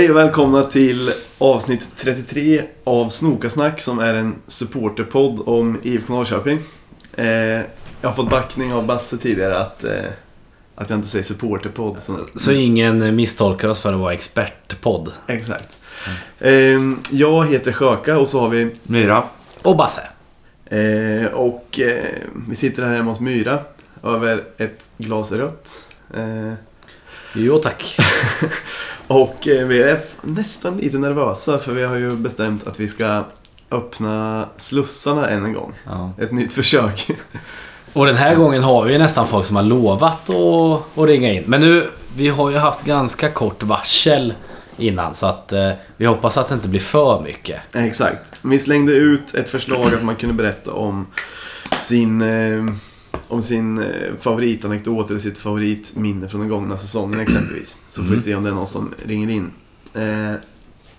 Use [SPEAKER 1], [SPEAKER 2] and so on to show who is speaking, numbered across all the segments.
[SPEAKER 1] Hej och välkomna till avsnitt 33 av Snokasnack som är en supporterpodd om IFK Norrköping. Eh, jag har fått backning av Basse tidigare att, eh, att jag inte säger supporterpodd. Så,
[SPEAKER 2] Så ingen misstolkar oss för att vara expertpodd.
[SPEAKER 1] exakt. Eh, jag heter Sjöka och så har vi...
[SPEAKER 3] Myra.
[SPEAKER 2] Och Basse.
[SPEAKER 1] Eh, och eh, vi sitter här hemma hos Myra över ett glas rött. Eh,
[SPEAKER 2] Jo tack.
[SPEAKER 1] Och eh, vi är nästan lite nervösa för vi har ju bestämt att vi ska öppna slussarna än en gång.
[SPEAKER 3] Ja.
[SPEAKER 1] Ett nytt försök.
[SPEAKER 2] Och den här gången har vi nästan folk som har lovat att, att ringa in. Men nu, vi har ju haft ganska kort varsel innan så att eh, vi hoppas att det inte blir för mycket.
[SPEAKER 1] Exakt. Vi slängde ut ett förslag att man kunde berätta om sin, eh, om sin eh, favoritanekdot eller sitt favoritminne från den gångna säsongen exempelvis. Så får vi se om det är någon som ringer in. Eh,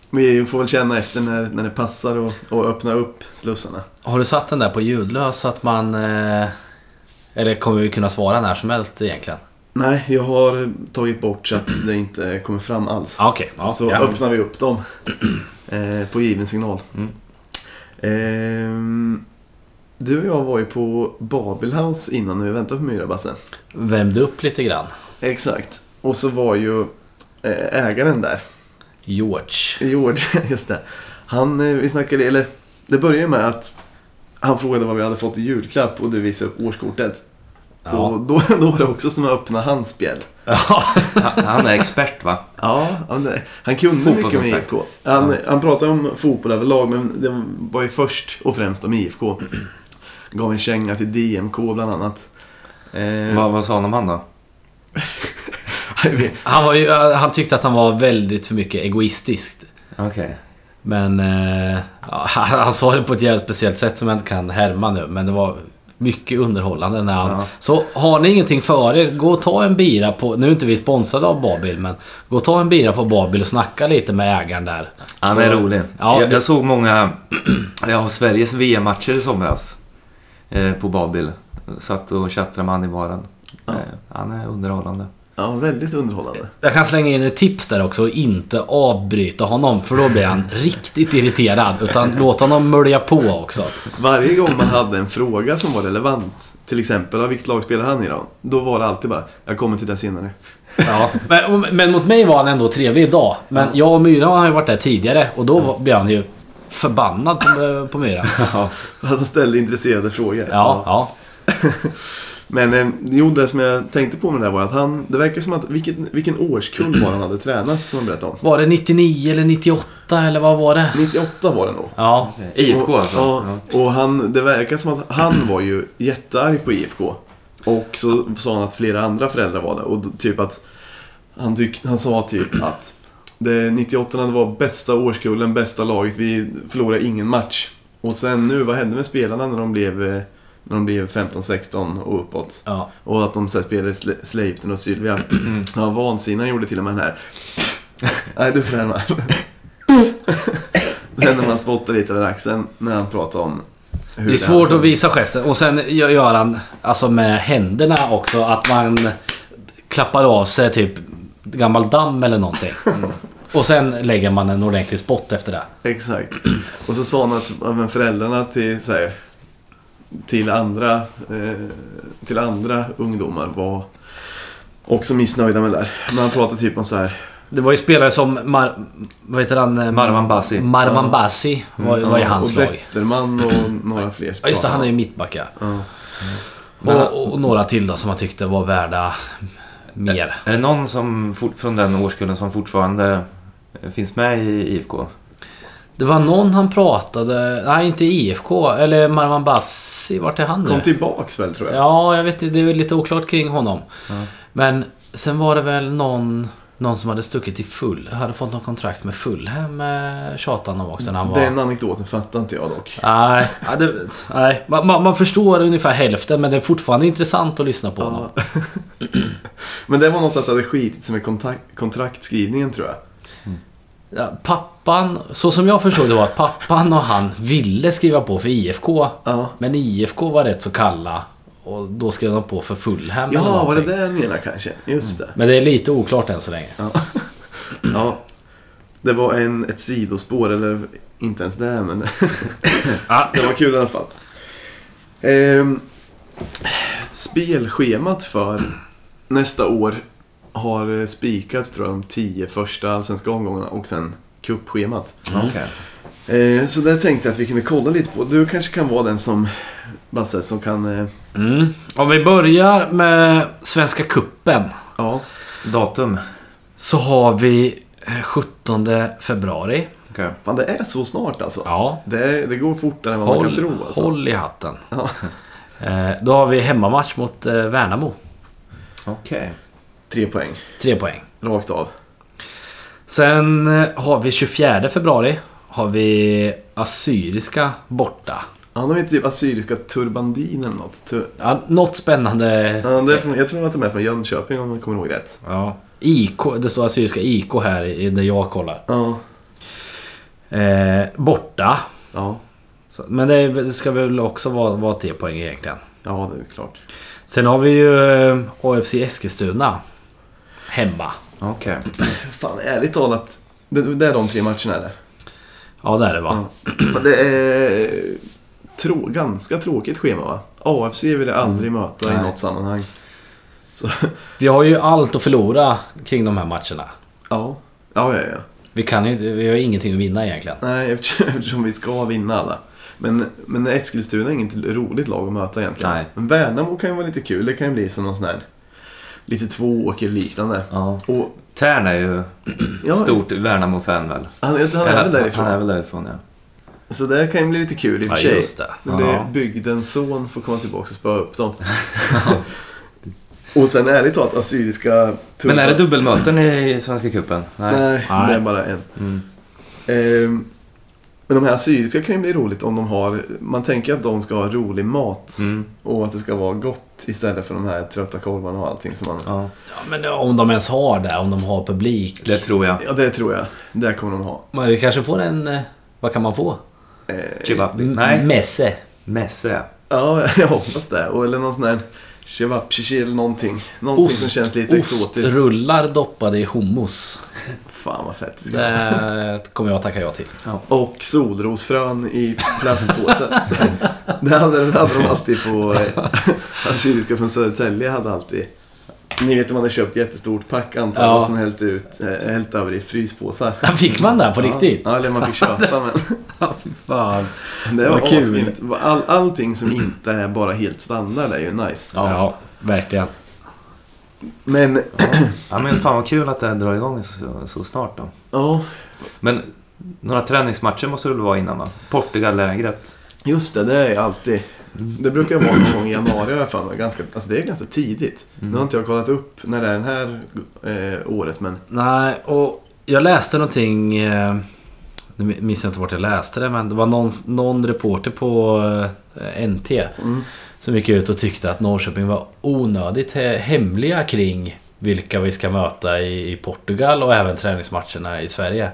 [SPEAKER 1] vi får väl känna efter när, när det passar och, och öppna upp slussarna.
[SPEAKER 2] Har du satt den där på ljudlös så att man... Eh, eller kommer vi kunna svara när som helst egentligen?
[SPEAKER 1] Nej, jag har tagit bort så att det inte kommer fram alls.
[SPEAKER 2] Ah, Okej. ja,
[SPEAKER 1] så
[SPEAKER 2] ja.
[SPEAKER 1] öppnar vi upp dem eh, på given signal.
[SPEAKER 3] Mm.
[SPEAKER 1] Du och jag var ju på Babelhouse innan när vi väntade på Myra, Basse.
[SPEAKER 2] Värmde upp lite grann.
[SPEAKER 1] Exakt. Och så var ju eh, ägaren där,
[SPEAKER 2] George.
[SPEAKER 1] George, just det. Han, eh, vi snackade, eller det började med att han frågade vad vi hade fått i julklapp och du visade upp årskortet.
[SPEAKER 2] Ja.
[SPEAKER 1] Och då, då var det också som att öppna hans spjäll.
[SPEAKER 2] Ja.
[SPEAKER 3] Han är expert va?
[SPEAKER 1] Ja, han, han kunde mycket om. IFK. Han, han pratade om fotboll överlag, men det var ju först och främst om IFK. Gav en känga till DMK bland annat. Eh,
[SPEAKER 3] Vad, vad sa han om han då?
[SPEAKER 2] Han, var ju, han tyckte att han var väldigt för mycket egoistisk.
[SPEAKER 3] Okej.
[SPEAKER 2] Men eh, ja, han sa det på ett jävligt speciellt sätt som jag inte kan härma nu. Men det var mycket underhållande när han...
[SPEAKER 3] Ja.
[SPEAKER 2] Så har ni ingenting för er, gå och ta en bira på... Nu är inte vi sponsrade av Babil, men gå och ta en bira på Babil och snacka lite med ägaren där.
[SPEAKER 3] Han
[SPEAKER 2] Så-
[SPEAKER 3] är rolig.
[SPEAKER 2] Ja,
[SPEAKER 3] jag,
[SPEAKER 2] det-
[SPEAKER 3] jag såg många ja, Sveriges VM-matcher i somras. Eh, på Babil. Satt och tjattrade med han i baren.
[SPEAKER 1] Ja.
[SPEAKER 3] Eh, han är underhållande.
[SPEAKER 1] Ja, väldigt underhållande.
[SPEAKER 2] Jag kan slänga in ett tips där också och inte avbryta honom för då blir han riktigt irriterad. Utan låt honom mölja på också.
[SPEAKER 1] Varje gång man hade en fråga som var relevant, till exempel, "Ja, vilket lag spelar han i då? Då var det alltid bara, jag kommer till det senare.
[SPEAKER 2] Ja. Men, men mot mig var han ändå trevlig idag. Men jag och Myra har ju varit där tidigare och då blev han ju förbannad på, på Myra.
[SPEAKER 3] Ja.
[SPEAKER 1] Att han ställde intresserade frågor.
[SPEAKER 2] Ja, ja.
[SPEAKER 1] Men eh, jo, det som jag tänkte på med det där var att han, det verkar som att, vilken, vilken årskull var han hade tränat som han berättade om?
[SPEAKER 2] Var det 99 eller 98 eller vad var det?
[SPEAKER 1] 98 var det nog.
[SPEAKER 2] Ja.
[SPEAKER 3] IFK
[SPEAKER 1] och,
[SPEAKER 3] alltså?
[SPEAKER 1] Ja, och han, det verkar som att han var ju jättearg på IFK. Och så sa han att flera andra föräldrar var det. Och typ att han, tyck, han sa typ att det 98 det var bästa årskullen, bästa laget. Vi förlorade ingen match. Och sen nu, vad hände med spelarna när de blev, eh, när de blev 15-16 och uppåt?
[SPEAKER 2] ja.
[SPEAKER 1] Och att de så här spelade Sle- Sleipner och Sylvia. Ja, vansinne han gjorde till och med den här. Nej, du får härma. Den när man spottar lite över axeln när han pratar om hur
[SPEAKER 2] Det är svårt
[SPEAKER 1] här
[SPEAKER 2] att visa gesten. Och sen gör han alltså med händerna också att man klappar av sig typ gammal damm eller någonting. Och sen lägger man en ordentlig spott efter det.
[SPEAKER 1] Exakt. Och så sa han att men föräldrarna till, så här, till, andra, eh, till andra ungdomar var också missnöjda med det där. Men han pratade typ om så här.
[SPEAKER 2] Det var ju spelare som Mar... Vad heter han? Eh,
[SPEAKER 3] Marwan Basi.
[SPEAKER 2] Marwan
[SPEAKER 1] Ja.
[SPEAKER 2] Basi var, var ju
[SPEAKER 1] ja,
[SPEAKER 2] hans
[SPEAKER 1] och
[SPEAKER 2] lag.
[SPEAKER 1] Wetterman och några fler.
[SPEAKER 2] Ja just det, han är ju mittback ja.
[SPEAKER 3] Men-
[SPEAKER 2] Och, och några till då som man tyckte var värda mer.
[SPEAKER 3] Är det någon som, fort- från den årskullen som fortfarande finns med i IFK?
[SPEAKER 2] Det var någon han pratade... Nej, inte IFK. Eller Marwan Basi. Vart är han nu?
[SPEAKER 1] Kom tillbaks väl tror jag.
[SPEAKER 2] Ja, jag vet inte. Det är lite oklart kring honom.
[SPEAKER 3] Ja.
[SPEAKER 2] Men sen var det väl någon... Någon som hade stuckit till full... Hade fått någon kontrakt med Fulham, eh, tjatade han om också när han var...
[SPEAKER 1] Den anekdoten fattar inte jag dock.
[SPEAKER 2] Nej, ja, det, nej. Man, man, man förstår ungefär hälften men det är fortfarande intressant att lyssna på honom.
[SPEAKER 1] Ja. Men det var något att det hade skitit sig med kontakt, kontraktskrivningen tror jag.
[SPEAKER 2] Ja, pappan, så som jag förstod det var att pappan och han ville skriva på för IFK.
[SPEAKER 1] Ja.
[SPEAKER 2] Men IFK var rätt så kalla. Och då skrev de på för Fulham eller
[SPEAKER 1] Ja, var det det jag menar kanske? Just det.
[SPEAKER 2] Men det är lite oklart än så länge.
[SPEAKER 1] Ja. Det var en, ett sidospår, eller inte ens det, men
[SPEAKER 2] Ja.
[SPEAKER 1] det var kul i alla fall. Ehm, spelschemat för nästa år har eh, spikats tror jag de tio första allsvenska omgångarna och sen cupschemat.
[SPEAKER 3] Okej.
[SPEAKER 1] Eh, så där tänkte jag att vi kunde kolla lite på. Du kanske kan vara den som, Basse, som kan... Eh,
[SPEAKER 2] Mm. Om vi börjar med Svenska Kuppen
[SPEAKER 1] ja,
[SPEAKER 3] Datum?
[SPEAKER 2] så har vi eh, 17 februari.
[SPEAKER 3] Okej.
[SPEAKER 1] fan det är så snart alltså.
[SPEAKER 2] Ja,
[SPEAKER 1] Det, det går fortare än vad man
[SPEAKER 2] håll,
[SPEAKER 1] kan tro alltså.
[SPEAKER 2] håll i hatten.
[SPEAKER 1] Ja.
[SPEAKER 2] Då har vi hemmamatch mot Värnamo.
[SPEAKER 3] Okej.
[SPEAKER 1] Tre poäng,
[SPEAKER 2] Tre poäng.
[SPEAKER 1] rakt av.
[SPEAKER 2] Sen eh, har vi 24 februari. Har vi Assyriska borta.
[SPEAKER 1] Han har inte typ Assyriska turbandin eller något. Tu-
[SPEAKER 2] Ja, något spännande.
[SPEAKER 1] ja, det är från, jag tror att de är från Jönköping om jag kommer ihåg rätt.
[SPEAKER 2] Ja. IK, det står Assyriska IK här i där jag kollar.
[SPEAKER 1] Ja,
[SPEAKER 2] Eh, borta.
[SPEAKER 1] ja,
[SPEAKER 2] Så, men det, det ska väl också vara, vara tre poäng egentligen.
[SPEAKER 1] ja det är klart.
[SPEAKER 2] Sen har vi ju eh, AFC Eskilstuna. Hemma.
[SPEAKER 3] Okej.
[SPEAKER 1] Fan, ärligt talat. Det, det är de tre matcherna eller?
[SPEAKER 2] Ja, det är det va?
[SPEAKER 1] Ja. Fan, det är trå, ganska tråkigt schema va? AFC vill jag aldrig möta i
[SPEAKER 3] Nej.
[SPEAKER 1] något sammanhang. Så,
[SPEAKER 2] Vi har ju allt att förlora kring de här matcherna.
[SPEAKER 1] ja. Ja, ja, ja.
[SPEAKER 2] Vi, kan ju, vi har ingenting att vinna egentligen.
[SPEAKER 1] Nej, eftersom vi ska vinna alla. Men, men Eskilstuna är inget roligt lag att möta egentligen.
[SPEAKER 3] Nej.
[SPEAKER 1] Men Värnamo kan ju vara lite kul. Det kan ju bli som någon sån här lite tvååker-liknande.
[SPEAKER 3] Ja.
[SPEAKER 1] Och,
[SPEAKER 3] Tern är ju
[SPEAKER 1] ja,
[SPEAKER 3] stort Värnamo-fan väl?
[SPEAKER 1] Han, han är väl därifrån.
[SPEAKER 3] Han är väl därifrån ja.
[SPEAKER 1] Så det kan ju bli lite kul i och för sig.
[SPEAKER 2] just det.
[SPEAKER 1] Det blir
[SPEAKER 3] Ja.
[SPEAKER 1] bygdens son får komma tillbaka och spöa upp dem. och sen ärligt talat, Assyriska...
[SPEAKER 3] Men är det dubbelmöten i Svenska Cupen?
[SPEAKER 1] Nej,
[SPEAKER 3] Nej.
[SPEAKER 1] det är
[SPEAKER 2] Nej.
[SPEAKER 1] bara en.
[SPEAKER 3] Mm.
[SPEAKER 1] Ehm, men de här assyriska kan ju bli roligt om de har... Man tänker att de ska ha rolig mat.
[SPEAKER 3] Mm.
[SPEAKER 1] Och att det ska vara gott istället för de här trötta korvarna och allting som man...
[SPEAKER 3] Ja,
[SPEAKER 2] Ja, men om de ens har det, om de har publik.
[SPEAKER 3] det tror jag.
[SPEAKER 1] Ja, det tror jag. Det kommer de ha.
[SPEAKER 2] Men vi kanske får en... eh, Vad kan man få?
[SPEAKER 1] Eh,
[SPEAKER 3] Chivapi?
[SPEAKER 2] M-
[SPEAKER 3] Nej.
[SPEAKER 2] Messe.
[SPEAKER 3] Messe.
[SPEAKER 1] ja, jag hoppas det. Och, eller någon sån här Chevapchichi eller någonting. Någonting som känns lite exotiskt.
[SPEAKER 2] Ostrullar doppade i hummus.
[SPEAKER 1] Fan vad fett det ska
[SPEAKER 2] Det kommer jag tacka ja till.
[SPEAKER 1] Och solrosfrön i plastpåse. det, hade, det hade de alltid på eh, Assyriska från Södertälje hade alltid. Ni vet om man hade köpt jättestort pack antar jag
[SPEAKER 2] Ja.
[SPEAKER 1] och sen hällt, ut, eh, hällt över i fryspåsar.
[SPEAKER 2] Fick man det på riktigt?
[SPEAKER 1] Ja, eller man fick köpa men
[SPEAKER 2] Ja, fy fan.
[SPEAKER 1] det var
[SPEAKER 2] Vad kul.
[SPEAKER 1] All, allting som inte är bara helt standard är ju nice.
[SPEAKER 2] Ja, verkligen.
[SPEAKER 1] Men,
[SPEAKER 3] Ja men fan vad kul att det drar igång så, så snart då.
[SPEAKER 1] ja,
[SPEAKER 3] Men några träningsmatcher måste det väl vara innan va? Portugal-lägret.
[SPEAKER 1] just det, det är alltid. Det brukar vara någon gång i januari har jag för mig. Ganska, alltså det är ganska tidigt. Nu har inte jag kollat upp när det är den här eh, året men
[SPEAKER 2] Nej, och jag läste någonting... Eh, nu minns jag inte vart jag läste det, men det var någon, någon reporter på eh, NT
[SPEAKER 1] mm,
[SPEAKER 2] som gick ut och tyckte att Norrköping var onödigt he- hemliga kring vilka vi ska möta i, i Portugal och även träningsmatcherna i Sverige.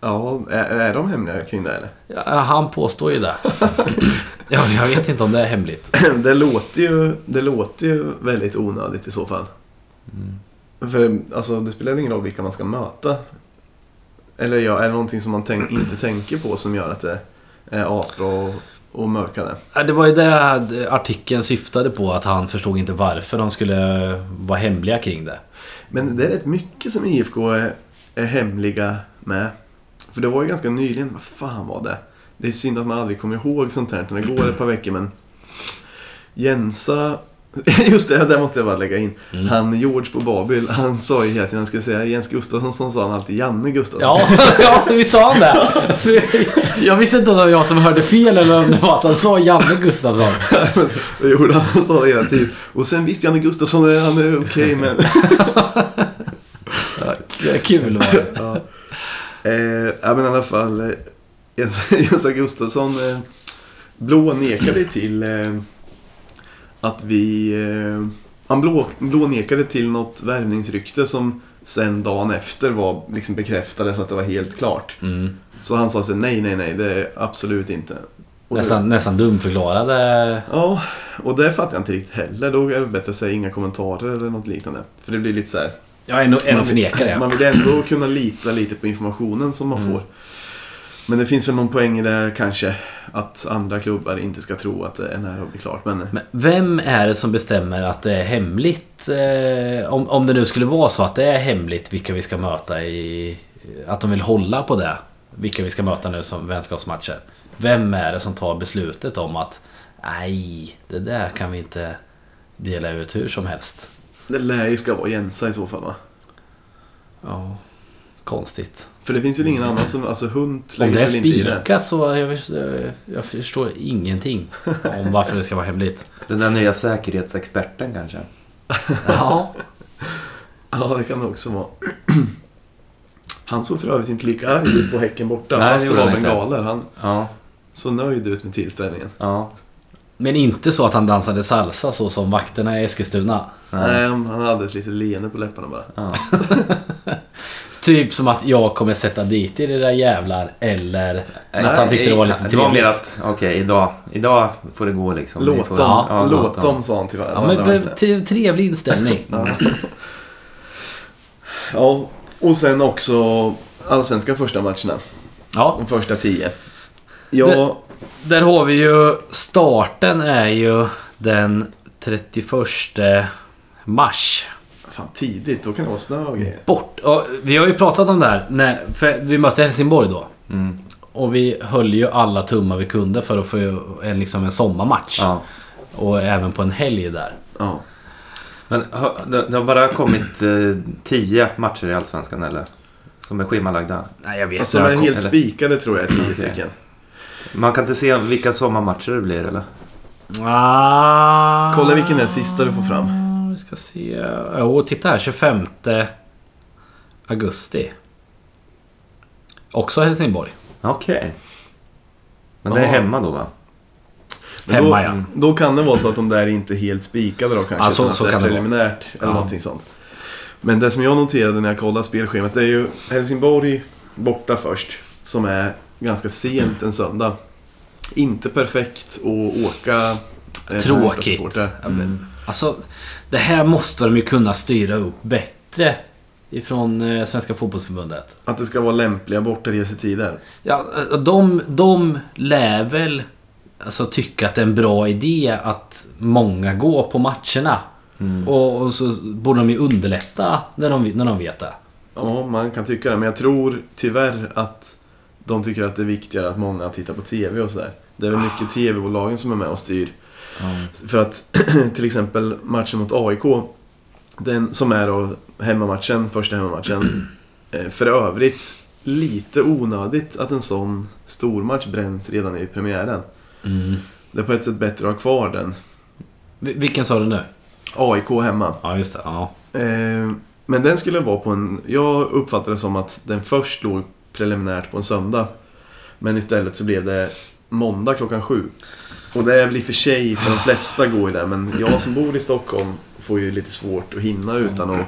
[SPEAKER 1] Ja, är, är de hemliga kring det eller?
[SPEAKER 2] Ja, han påstår ju det. ja, jag vet inte om det är hemligt.
[SPEAKER 1] Det låter ju, det låter ju väldigt onödigt i så fall. För alltså, det spelar ingen roll vilka man ska möta. Eller ja, är det någonting som man tänk, inte tänker på som gör att det är asbra och, och mörka det?
[SPEAKER 2] Ja, Det var ju det artikeln syftade på, att han förstod inte varför de skulle vara hemliga kring det.
[SPEAKER 1] Men det är rätt mycket som IFK är, är hemliga med. För det var ju ganska nyligen, vad fan var det? Det är synd att man aldrig kommer ihåg sånt här när det går ett par veckor men Jensa Just det, där måste jag bara lägga in.
[SPEAKER 2] Mm.
[SPEAKER 1] Han George på Babil, han sa ju hela tiden, han skulle säga Jens Gustafsson, sa han alltid Janne Gustafsson.
[SPEAKER 2] Ja, ja vi sa han det. Jag visste inte om det var jag som hörde fel eller om det var att han sa Janne Gustafsson.
[SPEAKER 1] Det gjorde han, han sa det hela tiden. Och sen visst, Janne Gustafsson, han är okej men...
[SPEAKER 2] Ja, kul var det.
[SPEAKER 1] ja. Eh, ja men i alla fall, eh, Jens, Jens Gustafsson eh, blå nekade till eh, att vi... Eh, han blå, blå nekade till något värvningsrykte som sen dagen efter var liksom bekräftades att det var helt klart.
[SPEAKER 2] Mm.
[SPEAKER 1] Så han sa sig nej, nej, nej, det är absolut inte. Och det-
[SPEAKER 2] Nästan, nästan dumförklarade.
[SPEAKER 1] Ja, och det fattar jag inte riktigt heller. Då är det bättre att säga inga kommentarer eller något liknande. För det blir lite så här.
[SPEAKER 2] Jag ändå, ändå
[SPEAKER 1] Man vill-
[SPEAKER 2] förnekar det.
[SPEAKER 1] Man vill ändå kunna lita lite på informationen som man
[SPEAKER 2] Mm.
[SPEAKER 1] får. Men det finns väl någon poäng i det kanske. Att andra klubbar inte ska tro att det är nära att bli klart. Men
[SPEAKER 2] Men vem är det som bestämmer att det är hemligt? Eh, om, om det nu skulle vara så att det är hemligt vilka vi ska möta i... Att de vill hålla på det. Vilka vi ska möta nu som vänskapsmatcher. Vem är det som tar beslutet om att nej, det där kan vi inte dela ut hur som helst.
[SPEAKER 1] det lär ju ska vara Jensa i så fall va?
[SPEAKER 2] Ja, konstigt.
[SPEAKER 1] För det finns väl ingen annan som, alltså Hunt
[SPEAKER 2] Om det är spikat så jag, jag, jag förstår ingenting om varför det ska vara hemligt.
[SPEAKER 3] Den där nya säkerhetsexperten kanske.
[SPEAKER 2] Ja,
[SPEAKER 1] Ja, det kan det också vara. Han såg för övrigt inte lika arg ut på Häcken borta.
[SPEAKER 3] Nej,
[SPEAKER 1] fast
[SPEAKER 3] det
[SPEAKER 1] var bengaler. Han
[SPEAKER 3] Ja.
[SPEAKER 1] såg nöjd ut med tillställningen.
[SPEAKER 3] Ja.
[SPEAKER 2] men inte så att han dansade salsa så som vakterna i Eskilstuna.
[SPEAKER 1] Nej, han hade ett litet leende på läpparna bara.
[SPEAKER 3] Ja.
[SPEAKER 2] Typ som att jag kommer sätta dit er era jävlar eller att han tyckte det var lite
[SPEAKER 3] Det var mer att, okej, idag, idag får det gå liksom. Vi
[SPEAKER 1] Låt
[SPEAKER 3] får,
[SPEAKER 1] dem,
[SPEAKER 3] ja,
[SPEAKER 1] låt dem, sa han till varandra.
[SPEAKER 2] Ja, men be- t- trevlig inställning.
[SPEAKER 1] Ja, och sen också allsvenska första matcherna.
[SPEAKER 2] Ja,
[SPEAKER 1] De första tio. Ja,
[SPEAKER 2] Det- där har vi ju starten är ju den 31 mars.
[SPEAKER 1] Fan tidigt. Då kan det vara snö och grejer.
[SPEAKER 2] Bort. Ja, vi har ju pratat om det här. När, för vi mötte Helsingborg då.
[SPEAKER 3] Mm.
[SPEAKER 2] Och vi höll ju alla tummar vi kunde för att få en, liksom en sommarmatch.
[SPEAKER 3] Ja.
[SPEAKER 2] Och även på en helg där.
[SPEAKER 1] Ja.
[SPEAKER 3] Men det, har bara kommit eh, tio matcher i Allsvenskan eller? Som är schemalagda.
[SPEAKER 2] Nej, jag vet
[SPEAKER 1] Alltså
[SPEAKER 2] inte.
[SPEAKER 1] de är helt
[SPEAKER 3] eller?
[SPEAKER 1] spikade tror jag är tio
[SPEAKER 3] Okej.
[SPEAKER 1] stycken.
[SPEAKER 3] Man kan inte se vilka sommarmatcher det blir eller?
[SPEAKER 2] Ah,
[SPEAKER 1] Kolla vilken är sista du får fram.
[SPEAKER 2] Vi ska se. Jo, titta här. 25 augusti. Också Helsingborg.
[SPEAKER 3] Okej. Men det är hemma då va?
[SPEAKER 1] Men
[SPEAKER 2] Hemma
[SPEAKER 1] då,
[SPEAKER 2] ja.
[SPEAKER 1] Då kan det vara så att de där inte är helt spikade då kanske.
[SPEAKER 2] Ja, så- så
[SPEAKER 1] det
[SPEAKER 2] kan det vara.
[SPEAKER 1] preliminärt eller
[SPEAKER 2] Ja.
[SPEAKER 1] någonting sånt. Men det som jag noterade när jag kollade spelschemat det är ju Helsingborg borta först. Som är ganska sent en söndag. Inte perfekt att åka. eh,
[SPEAKER 2] Tråkigt. men, Alltså, det här måste de ju kunna styra upp bättre. Ifrån eh, Svenska Fotbollsförbundet.
[SPEAKER 1] Att det ska vara lämpliga bortaresetider.
[SPEAKER 2] Ja, eh, de, de lär väl alltså, tycka att det är en bra idé att många går på matcherna.
[SPEAKER 3] Mm.
[SPEAKER 2] Och, och så borde de ju underlätta när de, när de vet det.
[SPEAKER 1] Ja, man kan tycka det. Men jag tror tyvärr att de tycker att det är viktigare att många tittar på TV och sådär. Det är väl mycket TV-bolagen som är med och styr. För att till exempel matchen mot AIK, den som är då hemmamatchen, första hemmamatchen. eh, För övrigt lite onödigt att en sån stormatch bränns redan i premiären.
[SPEAKER 2] Mm.
[SPEAKER 1] Det är på ett sätt bättre att ha kvar den.
[SPEAKER 2] Vil- Vilken sa du nu?
[SPEAKER 1] AIK hemma.
[SPEAKER 2] Ja, just det. Ja.
[SPEAKER 1] Eh, Men den skulle vara på en... Jag uppfattade det som att den först låg preliminärt på en söndag. Men istället så blev det måndag klockan sju. Och det är väl i och för sig, för de flesta går ju där, men jag som bor i Stockholm får ju lite svårt att hinna utan att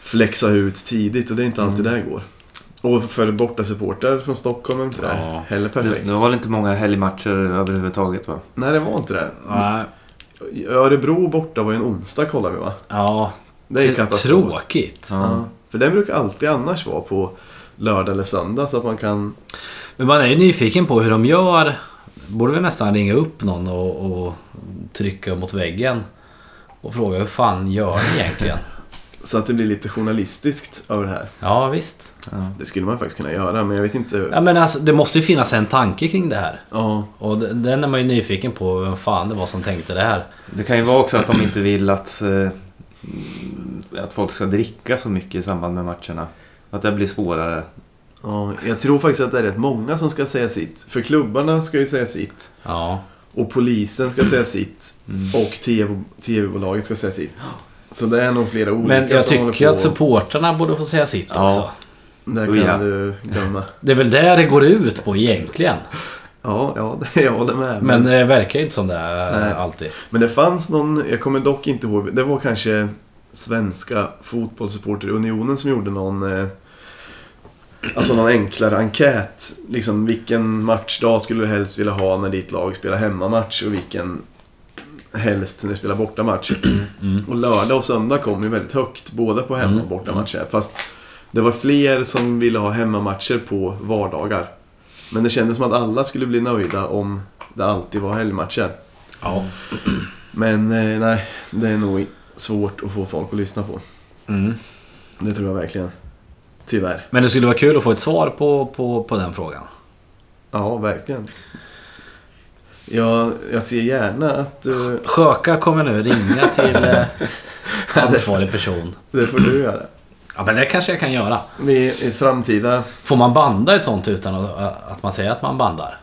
[SPEAKER 1] flexa ut tidigt och det är inte alltid det går. Och för borta supportrar från Stockholm är inte det
[SPEAKER 2] Ja.
[SPEAKER 1] heller perfekt.
[SPEAKER 3] det var väl inte många helgmatcher överhuvudtaget va?
[SPEAKER 1] Nej, det var inte det.
[SPEAKER 2] Ja,
[SPEAKER 1] Örebro borta var ju en onsdag kollar vi va?
[SPEAKER 2] ja.
[SPEAKER 1] Det är
[SPEAKER 2] tr-
[SPEAKER 1] katastrof.
[SPEAKER 2] Tråkigt.
[SPEAKER 1] Ja. För den brukar alltid annars vara på lördag eller söndag så att man kan...
[SPEAKER 2] Men man är ju nyfiken på hur de gör. Borde vi nästan ringa upp någon och, och trycka mot väggen. Och fråga hur fan gör ni egentligen?
[SPEAKER 1] Så att det blir lite journalistiskt över det här.
[SPEAKER 2] Ja, visst.
[SPEAKER 3] Ja.
[SPEAKER 1] Det skulle man faktiskt kunna göra, men jag vet inte...
[SPEAKER 2] Ja, men alltså, det måste ju finnas en tanke kring det här.
[SPEAKER 1] Ja,
[SPEAKER 2] Och den är man ju nyfiken på, vem fan det var som tänkte det här.
[SPEAKER 3] Det kan ju vara också att de inte vill att, eh, att folk ska dricka så mycket i samband med matcherna. Att det blir svårare.
[SPEAKER 1] Ja, jag tror faktiskt att det är rätt många som ska säga sitt. För klubbarna ska ju säga sitt.
[SPEAKER 2] Ja.
[SPEAKER 1] Och polisen ska säga sitt.
[SPEAKER 3] Mm.
[SPEAKER 1] Och TV TV-bolaget ska säga sitt. Så det är nog flera olika
[SPEAKER 2] Men jag
[SPEAKER 1] som håller
[SPEAKER 2] tycker
[SPEAKER 1] på.
[SPEAKER 2] att supportrarna borde få säga sitt
[SPEAKER 3] Ja.
[SPEAKER 2] också.
[SPEAKER 1] Det
[SPEAKER 3] Oh,
[SPEAKER 1] kan
[SPEAKER 3] ja.
[SPEAKER 1] du glömma.
[SPEAKER 2] Det är väl där det går ut på egentligen.
[SPEAKER 1] Ja, ja, det, jag håller med.
[SPEAKER 2] Men det verkar ju inte som det är
[SPEAKER 1] Nej.
[SPEAKER 2] alltid.
[SPEAKER 1] Men det fanns någon, jag kommer dock inte ihåg, det var kanske Svenska Fotbollssupporterunionen som gjorde någon eh, Alltså någon enklare enkät. Liksom vilken matchdag skulle du helst vilja ha när ditt lag spelar hemmamatch och vilken helst när vi spelar bortamatch. Och lördag och söndag kom ju väldigt högt, både på hemma och bortamatcher. Fast det var fler som ville ha hemmamatcher på vardagar. Men det kändes som att alla skulle bli nöjda om det alltid var helgmatcher.
[SPEAKER 2] Ja.
[SPEAKER 1] Men eh, nej, det är nog svårt att få folk att lyssna på.
[SPEAKER 2] Mm.
[SPEAKER 1] Det tror jag verkligen. Tyvärr.
[SPEAKER 2] Men det skulle vara kul att få ett svar på, på, på den frågan.
[SPEAKER 1] Ja, verkligen. Jag, jag ser gärna att... eh,
[SPEAKER 2] Sjöka kommer nu ringa till eh, ansvarig person.
[SPEAKER 1] det får du göra.
[SPEAKER 2] Ja, men det kanske jag kan göra.
[SPEAKER 1] Vid ett framtida...
[SPEAKER 2] Får man banda ett sånt utan att, att man säger att man bandar?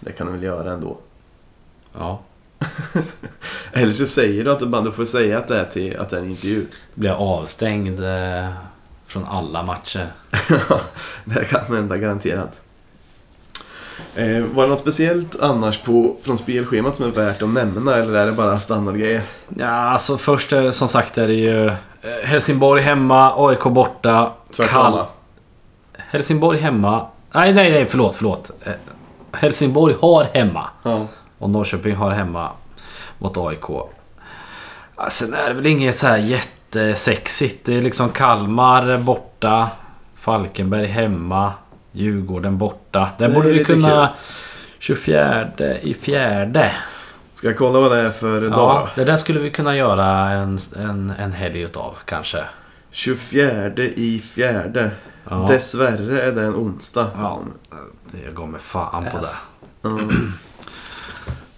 [SPEAKER 1] Det kan du väl göra ändå.
[SPEAKER 2] Ja.
[SPEAKER 1] Eller så säger du att du bara du får säga att det är, till, att det är en intervju.
[SPEAKER 2] Då blir jag avstängd eh, från alla matcher.
[SPEAKER 1] det kan hända garanterat. Eh, var det något speciellt annars på, från spelschemat som är värt att nämna eller är det bara standardgrejer?
[SPEAKER 2] Ja, alltså först eh, som sagt är det ju eh, Helsingborg hemma, AIK borta.
[SPEAKER 1] Tvärtom?
[SPEAKER 2] Helsingborg hemma. Nej, nej, nej, förlåt, förlåt. Eh, Helsingborg har hemma.
[SPEAKER 1] Ja.
[SPEAKER 2] Och Norrköping har hemma mot AIK. Sen är det väl inget så här jättesexigt. Det är liksom Kalmar borta. Falkenberg hemma. Djurgården borta. Den
[SPEAKER 1] Det
[SPEAKER 2] borde vi kunna... 24 i fjärde.
[SPEAKER 1] Ska jag kolla vad det är för dag
[SPEAKER 2] Ja,
[SPEAKER 1] då?
[SPEAKER 2] det där skulle vi kunna göra en, en, en helg utav kanske.
[SPEAKER 1] 24 i fjärde.
[SPEAKER 2] Ja.
[SPEAKER 1] Dessvärre är det en onsdag.
[SPEAKER 2] Ja, jag går med fan på
[SPEAKER 1] Yes.
[SPEAKER 2] det.
[SPEAKER 1] Mm.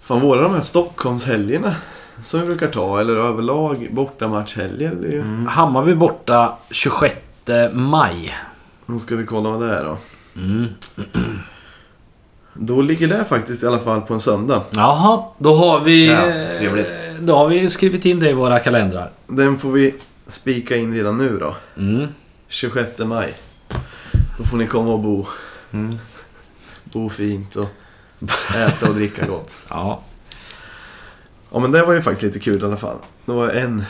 [SPEAKER 1] Fan, våra de här Stockholmshelgerna som vi brukar ta, eller överlag bortamatchhelger. ju-
[SPEAKER 2] Mm. Hammarby borta 26 maj.
[SPEAKER 1] Nu ska vi kolla vad det är då.
[SPEAKER 2] Mm.
[SPEAKER 1] Då ligger det faktiskt i alla fall på en söndag.
[SPEAKER 2] Jaha, då har vi...
[SPEAKER 3] Ja,
[SPEAKER 2] eh,
[SPEAKER 3] trevligt.
[SPEAKER 2] Då har vi skrivit in det i våra kalendrar.
[SPEAKER 1] Den får vi spika in redan nu då.
[SPEAKER 2] Mm.
[SPEAKER 1] 26 maj. Då får ni komma och bo.
[SPEAKER 3] Mm.
[SPEAKER 1] Bo fint och äta och dricka gott.
[SPEAKER 2] Ja.
[SPEAKER 1] Ja men det var ju faktiskt lite kul i alla fall. Det var en,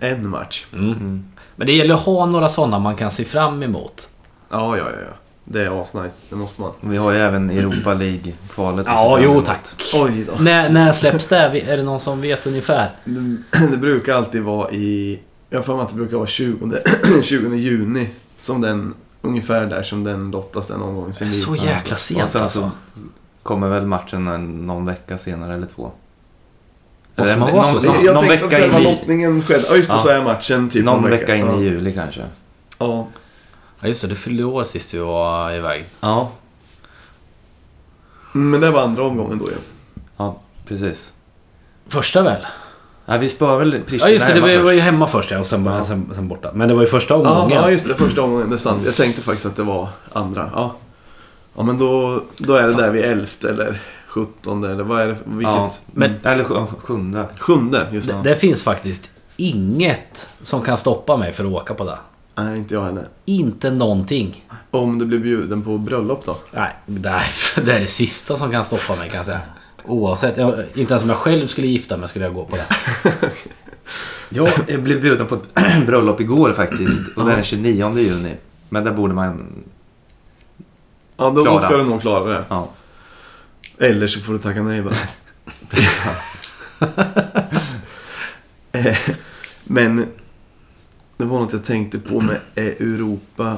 [SPEAKER 1] en match.
[SPEAKER 2] Mm.
[SPEAKER 3] Mm.
[SPEAKER 2] Men det gäller att ha några sådana man kan se fram emot.
[SPEAKER 1] Ja, ja, ja. ja. Det är asnice. Det måste man.
[SPEAKER 3] Vi har ju även Europa League-kvalet.
[SPEAKER 2] Ja, jo tack.
[SPEAKER 1] Oj då.
[SPEAKER 2] När, när släpps det? Är det någon som vet ungefär?
[SPEAKER 1] Det, det brukar alltid vara i... Jag har att det brukar vara 20, 20 juni. Som den, ungefär där som den lottas den liv.
[SPEAKER 2] Så jäkla
[SPEAKER 3] Och
[SPEAKER 2] sent
[SPEAKER 3] sen
[SPEAKER 2] alltså.
[SPEAKER 3] så kommer väl matchen en, någon vecka senare eller två.
[SPEAKER 2] Måste
[SPEAKER 3] Eller
[SPEAKER 2] man vara
[SPEAKER 3] någon,
[SPEAKER 2] så
[SPEAKER 3] någon,
[SPEAKER 1] Jag
[SPEAKER 3] någon
[SPEAKER 1] tänkte att
[SPEAKER 3] vecka
[SPEAKER 1] själva
[SPEAKER 3] in i,
[SPEAKER 1] lottningen skedde. Ja, just det.
[SPEAKER 3] Ja.
[SPEAKER 1] Så är matchen typ
[SPEAKER 3] någon
[SPEAKER 1] en
[SPEAKER 3] vecka in
[SPEAKER 1] ja.
[SPEAKER 3] i juli kanske.
[SPEAKER 1] Ja.
[SPEAKER 2] Ja just det, du fyllde år sist vi var iväg.
[SPEAKER 3] Ja,
[SPEAKER 1] Mm, Men det var andra omgången då ju.
[SPEAKER 3] ja precis.
[SPEAKER 2] Första väl?
[SPEAKER 3] Ja, vi spöar väl Pristina
[SPEAKER 2] Ja just det, det var, var
[SPEAKER 3] först.
[SPEAKER 2] ju hemma först ja, och sen,
[SPEAKER 1] Ja.
[SPEAKER 2] sen, sen borta. Men det var ju första
[SPEAKER 1] Ja,
[SPEAKER 2] omgången.
[SPEAKER 1] ja, just det. Första omgången. Det är sant. Jag tänkte faktiskt att det var andra. Ja, ja men då, då är det där vid elfte eller sjuttonde eller vad är det? Vilket?
[SPEAKER 3] Ja.
[SPEAKER 2] Men-
[SPEAKER 3] Eller sj- sjunde.
[SPEAKER 1] Sjunde, just
[SPEAKER 2] det,
[SPEAKER 1] det.
[SPEAKER 2] finns faktiskt inget som kan stoppa mig för att åka på det.
[SPEAKER 1] Nej, inte jag heller.
[SPEAKER 2] Inte någonting.
[SPEAKER 1] Om du blir bjuden på bröllop då?
[SPEAKER 2] Nej, det är, det är det sista som kan stoppa mig kan jag säga. Oavsett, jag, inte ens om jag själv skulle gifta mig skulle jag gå på det.
[SPEAKER 3] Ja, jag blev bjuden på ett bröllop igår faktiskt. Och det är den 29 juni. Men där borde man...
[SPEAKER 1] Ja, då, då
[SPEAKER 3] Klara.
[SPEAKER 1] ska du nog klara det.
[SPEAKER 3] Ja.
[SPEAKER 1] Eller så får du tacka nej bara. Eh, Men det var något jag tänkte på med eh, Europa.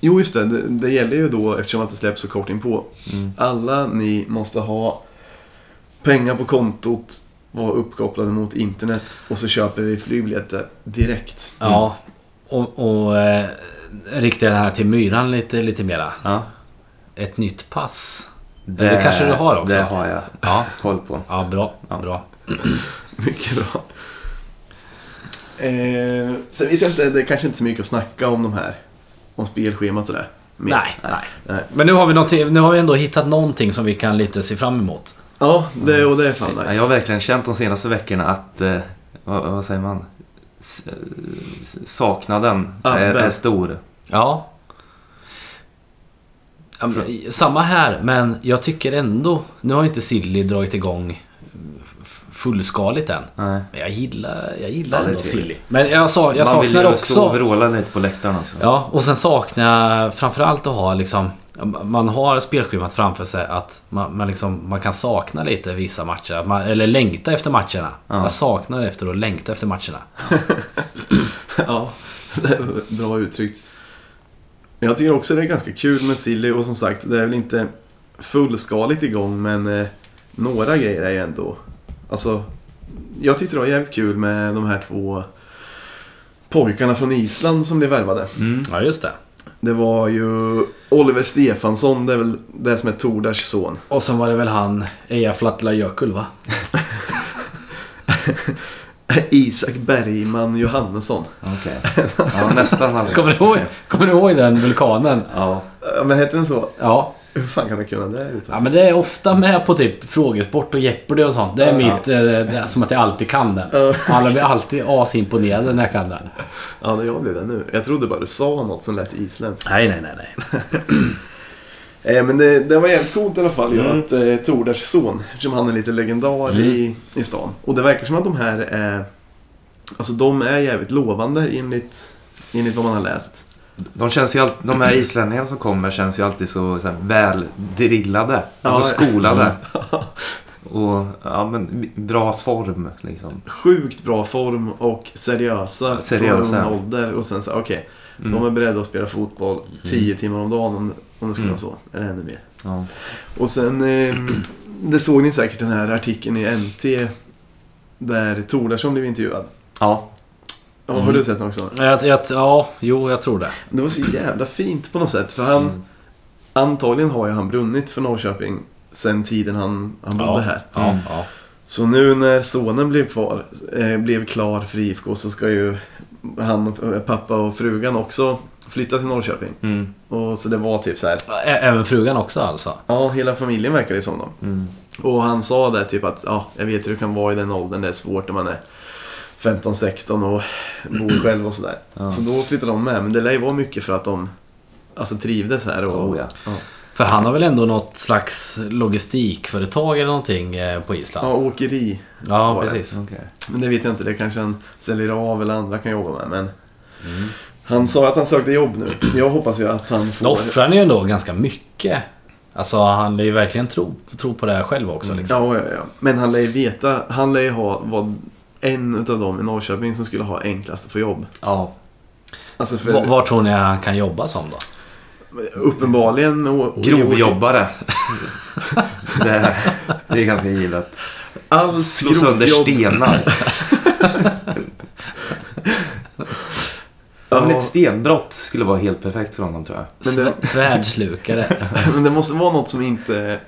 [SPEAKER 1] Jo, just det. Det, det gäller ju då, eftersom att det släpps så kort in på.
[SPEAKER 3] Mm.
[SPEAKER 1] Alla ni måste ha pengar på kontot, vara uppkopplade mot internet och så köper vi flygbiljetter direkt.
[SPEAKER 2] Ja, och, och eh, riktar det här till myran lite, lite mera.
[SPEAKER 3] ja.
[SPEAKER 2] Ett nytt pass. Det kanske du har också?
[SPEAKER 3] Det har jag
[SPEAKER 2] Ja,
[SPEAKER 3] koll på.
[SPEAKER 2] ja bra.
[SPEAKER 3] Ja.
[SPEAKER 2] bra.
[SPEAKER 1] Mycket bra. Eh, sen vet jag inte, det är kanske inte så mycket att snacka om de här. Om spelschemat och det.
[SPEAKER 2] Nej, nej.
[SPEAKER 1] Nej.
[SPEAKER 2] Men nu har, vi nu har vi ändå hittat någonting som vi kan lite se fram emot.
[SPEAKER 1] Ja, det, och det är fan
[SPEAKER 3] Ja,
[SPEAKER 1] nice.
[SPEAKER 3] Jag har verkligen känt de senaste veckorna att... Eh, vad, vad säger man? S- s- saknaden
[SPEAKER 1] Ja,
[SPEAKER 3] är, är stor.
[SPEAKER 2] Ja. Samma här, men jag tycker ändå... Nu har inte Silly dragit igång fullskaligt än.
[SPEAKER 3] Nej.
[SPEAKER 2] Men jag gillar, jag gillar
[SPEAKER 3] Ja,
[SPEAKER 2] ändå. Silly. Men jag, sa, jag
[SPEAKER 3] man vill
[SPEAKER 2] saknar
[SPEAKER 3] och
[SPEAKER 2] också...
[SPEAKER 3] vråla lite på läktaren också.
[SPEAKER 2] Ja, och sen saknar jag framförallt att ha liksom man har spelschemat framför sig att man, man, liksom, man kan sakna lite vissa matcher. Man, eller längta efter matcherna.
[SPEAKER 3] Ja.
[SPEAKER 2] Jag saknar efter att längta efter matcherna.
[SPEAKER 1] Ja, det är bra uttryckt. Men jag tycker också det är ganska kul med Silly och som sagt, det är väl inte fullskaligt igång men eh, några grejer är ju ändå... Alltså, jag tyckte det var jävligt kul med de här två pojkarna från Island som blev värvade.
[SPEAKER 3] Mm.
[SPEAKER 2] Ja, just det.
[SPEAKER 1] Det var ju Oliver Stefansson, det är väl det som är Tordars son.
[SPEAKER 2] Och sen var det väl han Eja Flatla Jökull va?
[SPEAKER 1] Isak Bergman Johannesson.
[SPEAKER 3] Okej. Ja, nästan jag.
[SPEAKER 2] Kommer du ihåg, kommer du ihåg den vulkanen?
[SPEAKER 3] Ja.
[SPEAKER 1] Ja, men hette den så?
[SPEAKER 2] Ja.
[SPEAKER 1] Hur fan kan du kunna det utan?
[SPEAKER 2] ja, men det är ofta med på typ frågesport och Jeopardy och sånt. Det är
[SPEAKER 1] Ja.
[SPEAKER 2] mitt, eh, det är som att jag alltid kan den.
[SPEAKER 1] Ja.
[SPEAKER 2] Alla blir alltid asimponerade när jag kan den.
[SPEAKER 1] Ja, det jag blev det nu. Jag trodde bara du sa något som lät isländskt.
[SPEAKER 2] Nej, nej, nej, nej.
[SPEAKER 1] Eh, men det, det var jävligt coolt i alla fall
[SPEAKER 3] Mm.
[SPEAKER 1] att eh, Tordars son, eftersom han är lite legendar
[SPEAKER 2] Mm.
[SPEAKER 1] i, i stan. Och det verkar som att de här är, alltså de är jävligt lovande enligt, enligt vad man har läst.
[SPEAKER 3] De känns ju alltid, de här islänningarna som kommer känns ju alltid så, så här, väl drillade. Alltså
[SPEAKER 1] Ja,
[SPEAKER 3] skolade. Och ja, men bra form liksom.
[SPEAKER 1] Sjukt bra form och seriösa,
[SPEAKER 3] Seriösa,
[SPEAKER 1] från
[SPEAKER 3] ja.
[SPEAKER 1] ålder. Och sen så, okej,
[SPEAKER 3] Mm.
[SPEAKER 1] de är beredda att spela fotboll 10 timmar om dagen om, det skulle
[SPEAKER 3] Mm.
[SPEAKER 1] vara så. Eller ännu mer.
[SPEAKER 3] Ja.
[SPEAKER 1] Och sen, eh, det såg ni säkert den här artikeln i NT där Tordarsson blev intervjuad.
[SPEAKER 3] ja.
[SPEAKER 1] Ja, Har
[SPEAKER 2] Mm.
[SPEAKER 1] du sett den också?
[SPEAKER 2] Jag, jag, ja, jo, jag tror det.
[SPEAKER 1] Det var så jävla fint på något sätt. För han,
[SPEAKER 3] Mm.
[SPEAKER 1] antagligen har ju han brunnit för Norrköping sen tiden han, han bodde
[SPEAKER 2] ja.
[SPEAKER 1] här.
[SPEAKER 2] Ja,
[SPEAKER 3] Mm.
[SPEAKER 2] ja.
[SPEAKER 1] Så nu när sonen blev, kvar, eh, blev klar för IFK så ska ju han, pappa och frugan också flytta till Norrköping.
[SPEAKER 3] Mm.
[SPEAKER 1] Och så det var typ så här.
[SPEAKER 2] Ä- Även frugan också alltså?
[SPEAKER 1] Ja, hela familjen verkar det som då.
[SPEAKER 3] Mm.
[SPEAKER 1] Och han sa där typ att, ja, jag vet hur det kan vara i den åldern. Det är svårt när man är 15-16 och bor själv och sådär.
[SPEAKER 3] Ja.
[SPEAKER 1] Så då flyttade de med. Men det lär ju vara mycket för att de alltså, trivdes här. Och,
[SPEAKER 3] Oh, ja.
[SPEAKER 2] För han har väl ändå något slags logistikföretag eller någonting eh, på Island?
[SPEAKER 1] ja, åkeri.
[SPEAKER 2] Ja,
[SPEAKER 1] det.
[SPEAKER 2] precis.
[SPEAKER 3] Okej.
[SPEAKER 1] Men det vet jag inte. Det kanske han säljer av eller andra kan jobba med. Men han sa att han sökte jobb nu. Jag hoppas ju att han
[SPEAKER 2] Då
[SPEAKER 1] får...
[SPEAKER 2] offrar han ju ändå ganska mycket. Alltså han lär ju verkligen tro, tro på det här själv också liksom.
[SPEAKER 1] Ja, ja, ja. Men han lär ju veta. Han lär ju ha vad en utav dem i Norrköping som skulle ha enklast att få jobb.
[SPEAKER 3] Ja.
[SPEAKER 1] Alltså för
[SPEAKER 2] Var, var tror ni han kan jobba som då?
[SPEAKER 1] uppenbarligen...
[SPEAKER 3] Grovjobbare. det, är, det är ganska givet.
[SPEAKER 1] All
[SPEAKER 3] Slå sönder stenar. Ja, men ett stenbrott skulle vara helt perfekt för honom tror jag.
[SPEAKER 1] Men det-
[SPEAKER 2] Svärdslukare.
[SPEAKER 1] Men det måste vara något som inte...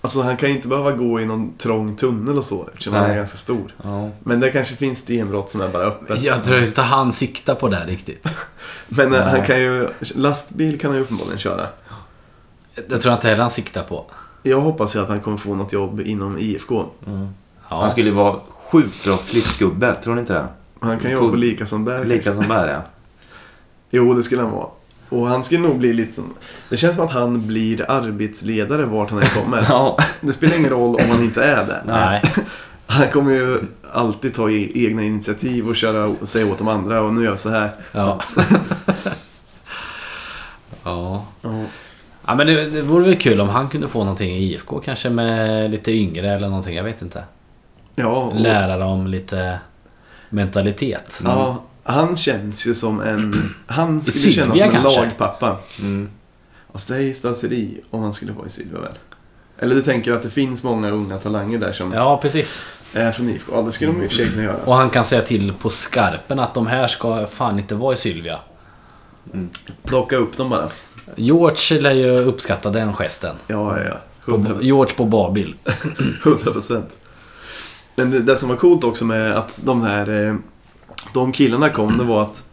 [SPEAKER 1] Alltså han kan ju inte behöva gå i någon trång tunnel och så eftersom han är
[SPEAKER 3] Nej.
[SPEAKER 1] ganska stor.
[SPEAKER 3] Ja.
[SPEAKER 1] Men det kanske finns stenbrott som är bara öppet.
[SPEAKER 2] Jag tror inte han siktar på det riktigt.
[SPEAKER 1] Men eh, han
[SPEAKER 3] Nej.
[SPEAKER 1] kan ju... Lastbil kan han ju uppenbarligen köra.
[SPEAKER 2] Det tror jag inte heller han siktar på.
[SPEAKER 1] Jag hoppas ju att han kommer få något jobb inom IFK.
[SPEAKER 3] Mm.
[SPEAKER 2] Ja.
[SPEAKER 3] Han skulle ju vara sjukt bra flyttgubbe, tror ni inte det?
[SPEAKER 1] Han kan jobba på lika som där.
[SPEAKER 3] Lika som Berg, ja.
[SPEAKER 1] Jo, det skulle han vara. Och han skulle nog bli lite som... Det känns som att han blir arbetsledare vart han än kommer.
[SPEAKER 3] Ja.
[SPEAKER 1] Det spelar ingen roll om han inte är det.
[SPEAKER 2] Nej.
[SPEAKER 1] Han kommer ju alltid ta i- egna initiativ och köra och säga åt de andra och nu gör jag så här.
[SPEAKER 2] Ja. ja.
[SPEAKER 1] Ja.
[SPEAKER 2] Ja men det, det vore väl kul om han kunde få någonting i IFK kanske med lite yngre eller någonting. Jag vet inte.
[SPEAKER 1] Ja, och,
[SPEAKER 2] Lära dem lite mentalitet.
[SPEAKER 1] ja, han känns ju som en... Han skulle
[SPEAKER 2] Sylvia
[SPEAKER 1] kännas som en
[SPEAKER 2] kanske?
[SPEAKER 1] lagpappa.
[SPEAKER 3] Mm.
[SPEAKER 1] Alltså det är ju staseri om han skulle vara i Sylvia väl? Eller du tänker att det finns många unga talanger där som
[SPEAKER 2] Ja precis.
[SPEAKER 1] är från IFK? Ja, det skulle de i och för sig kunna göra.
[SPEAKER 2] Och han kan säga till på skarpen att de här ska fan inte vara i Sylvia.
[SPEAKER 1] Plocka upp dem bara.
[SPEAKER 2] George lär ju uppskatta den gesten.
[SPEAKER 1] Ja, ja, ja.
[SPEAKER 2] På,
[SPEAKER 1] 100
[SPEAKER 2] George på barbil.
[SPEAKER 1] 100 procent. Men det, det som var coolt också med att de här eh, de killarna kom, det var att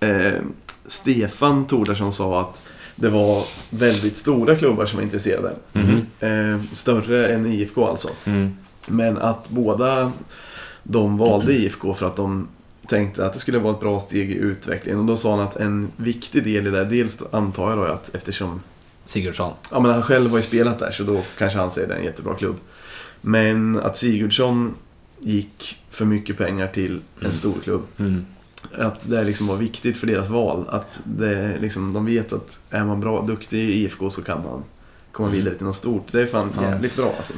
[SPEAKER 1] eh, Stefan Tordarsson sa att det var väldigt stora klubbar som var intresserade.
[SPEAKER 3] Mhm.
[SPEAKER 1] Eh, större än IFK alltså.
[SPEAKER 3] Mm.
[SPEAKER 1] Men att båda de valde IFK för att de tänkte att det skulle vara ett bra steg i utvecklingen. Och då sa han att en viktig del i det, dels antar jag då att eftersom
[SPEAKER 2] Sigurdsson.
[SPEAKER 1] Ja, men han själv har ju spelat där så då kanske han säger det är en jättebra klubb. Men att Sigurdsson gick för mycket pengar till en stor klubb.
[SPEAKER 3] Mm.
[SPEAKER 1] Att det liksom var viktigt för deras val. Att det, liksom, de vet att är man bra, duktig i IFK så kan man komma vidare till något stort. Det är fan
[SPEAKER 3] Ja.
[SPEAKER 1] jävligt bra alltså.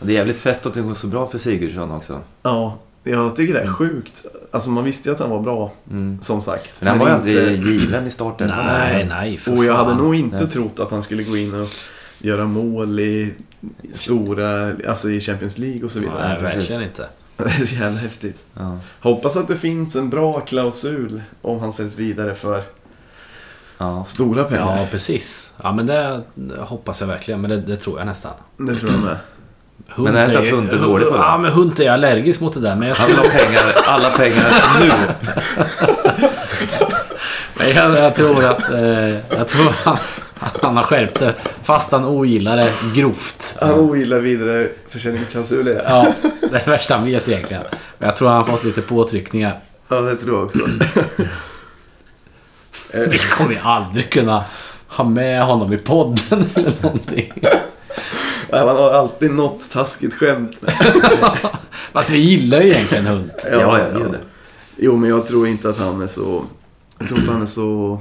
[SPEAKER 3] Det är jävligt fett att det går så bra för Sigurdsson också.
[SPEAKER 1] Ja, jag tycker det är sjukt. Alltså man visste ju att han var bra,
[SPEAKER 3] Mm.
[SPEAKER 1] som sagt.
[SPEAKER 3] Men han var ju
[SPEAKER 1] inte-
[SPEAKER 3] aldrig given i starten.
[SPEAKER 2] Nej, nej. för
[SPEAKER 1] Och jag hade
[SPEAKER 2] fan.
[SPEAKER 1] nog inte
[SPEAKER 3] Nej.
[SPEAKER 1] trott att han skulle gå in och göra mål i stora, alltså i Champions League och så vidare.
[SPEAKER 2] Nej, verkligen inte.
[SPEAKER 1] Det är så jävla häftigt.
[SPEAKER 3] Ja.
[SPEAKER 1] Hoppas att det finns en bra klausul om han säljs vidare för
[SPEAKER 3] Ja.
[SPEAKER 1] stora pengar.
[SPEAKER 2] Ja, precis. Ja, men det, hoppas jag verkligen. Men det, det tror jag nästan.
[SPEAKER 1] Det tror jag med.
[SPEAKER 2] Hunt
[SPEAKER 3] Men är det inte att Hunt är dålig på det?
[SPEAKER 2] Ja, men Hunt är allergisk mot det där. Men jag,
[SPEAKER 3] Han vill ha pengar, alla pengar nu.
[SPEAKER 2] men jag, jag tror att... Eh, jag tror han, han har skärpt sig. Fast han ogillar det grovt.
[SPEAKER 1] Han ogillar vidare försäljningsklausuler. Ja.
[SPEAKER 2] Ja, det är det värsta han vet egentligen. Men jag tror han har fått lite påtryckningar.
[SPEAKER 1] ja, det tror jag också.
[SPEAKER 2] Vi kommer ju aldrig kunna ha med honom i podden eller någonting.
[SPEAKER 1] Ja, Man har alltid något taskigt skämt.
[SPEAKER 2] Fast vi gillar ju egentligen hund.
[SPEAKER 3] Ja, ja, gud.
[SPEAKER 1] Jo, men jag tror inte att han är så... Jag tror inte han är så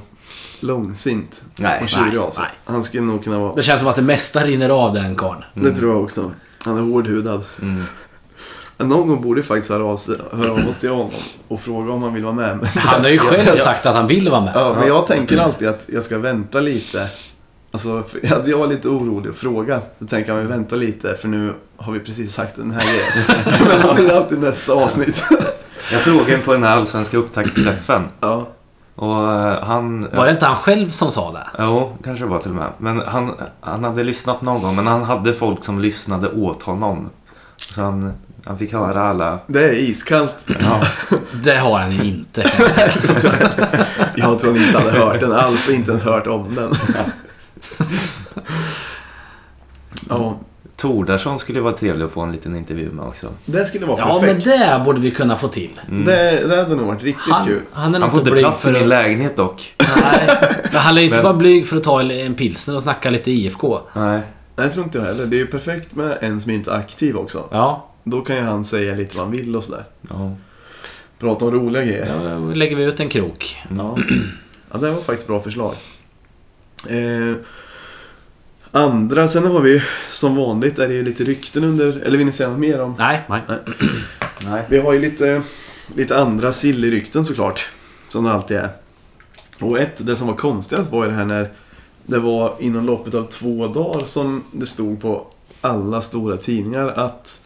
[SPEAKER 1] långsint
[SPEAKER 3] Nej,
[SPEAKER 1] och tjurig
[SPEAKER 2] nej,
[SPEAKER 1] av sig.
[SPEAKER 2] nej.
[SPEAKER 1] Han skulle nog kunna vara...
[SPEAKER 2] Det känns som att det mesta rinner av den karln.
[SPEAKER 1] Det tror jag också. Han är hårdhudad.
[SPEAKER 3] Mm.
[SPEAKER 1] Någon gång borde faktiskt höra av, sig, höra av oss till honom och fråga om han vill vara med. Men,
[SPEAKER 2] Han har ju själv sagt att han vill vara med.
[SPEAKER 1] ja, men jag tänker alltid att jag ska vänta lite. Alltså, att jag var lite orolig att fråga. Så tänker jag, vi väntar lite för nu har vi precis sagt den här grejen. Men han blir alltid nästa avsnitt.
[SPEAKER 3] Jag frågade på den här allsvenska upptaktsträffen.
[SPEAKER 1] Ja.
[SPEAKER 3] Och eh, han...
[SPEAKER 2] Var det inte han själv som sa det?
[SPEAKER 3] Jo, kanske det var till och med. Men han, han hade lyssnat någon gång, men han hade folk som lyssnade åt honom. Så han, han fick höra alla...
[SPEAKER 1] Det är iskallt.
[SPEAKER 3] Ja,
[SPEAKER 2] Det har han ju inte. Jag
[SPEAKER 1] tror han inte hade hört den alls och inte ens hört om den. Ja,
[SPEAKER 3] Tordarsson skulle vara trevlig att få en liten intervju med också.
[SPEAKER 1] det skulle vara
[SPEAKER 2] Ja, men
[SPEAKER 1] perfekt.
[SPEAKER 2] det borde vi kunna få till.
[SPEAKER 1] Det, det hade nog varit riktigt
[SPEAKER 2] Han,
[SPEAKER 1] kul.
[SPEAKER 2] han är
[SPEAKER 3] Han får
[SPEAKER 2] inte
[SPEAKER 3] plats i
[SPEAKER 2] för
[SPEAKER 3] min
[SPEAKER 2] att...
[SPEAKER 3] lägenhet dock.
[SPEAKER 2] Nej, men han är inte
[SPEAKER 3] Men-
[SPEAKER 2] bara blyg för att ta en pilsner och snacka lite IFK.
[SPEAKER 3] Nej.
[SPEAKER 1] Nej, det tror inte jag heller. Det är ju perfekt med en som inte är aktiv också.
[SPEAKER 2] Ja,
[SPEAKER 1] Då kan ju han säga lite vad han vill och sådär.
[SPEAKER 3] Ja.
[SPEAKER 1] Prata om roliga grejer.
[SPEAKER 2] då lägger vi ut en krok.
[SPEAKER 1] Ja, ja det var faktiskt bra förslag. Eh, andra, sen har vi ju som vanligt är det ju lite rykten under, eller vill ni säga något mer om?
[SPEAKER 2] Nej, nej.
[SPEAKER 3] Nej.
[SPEAKER 1] Vi har ju lite, lite andra silly-rykten såklart. Som det alltid är. Och ett, det som var konstigast var ju det här när det var inom loppet av två dagar som det stod på alla stora tidningar att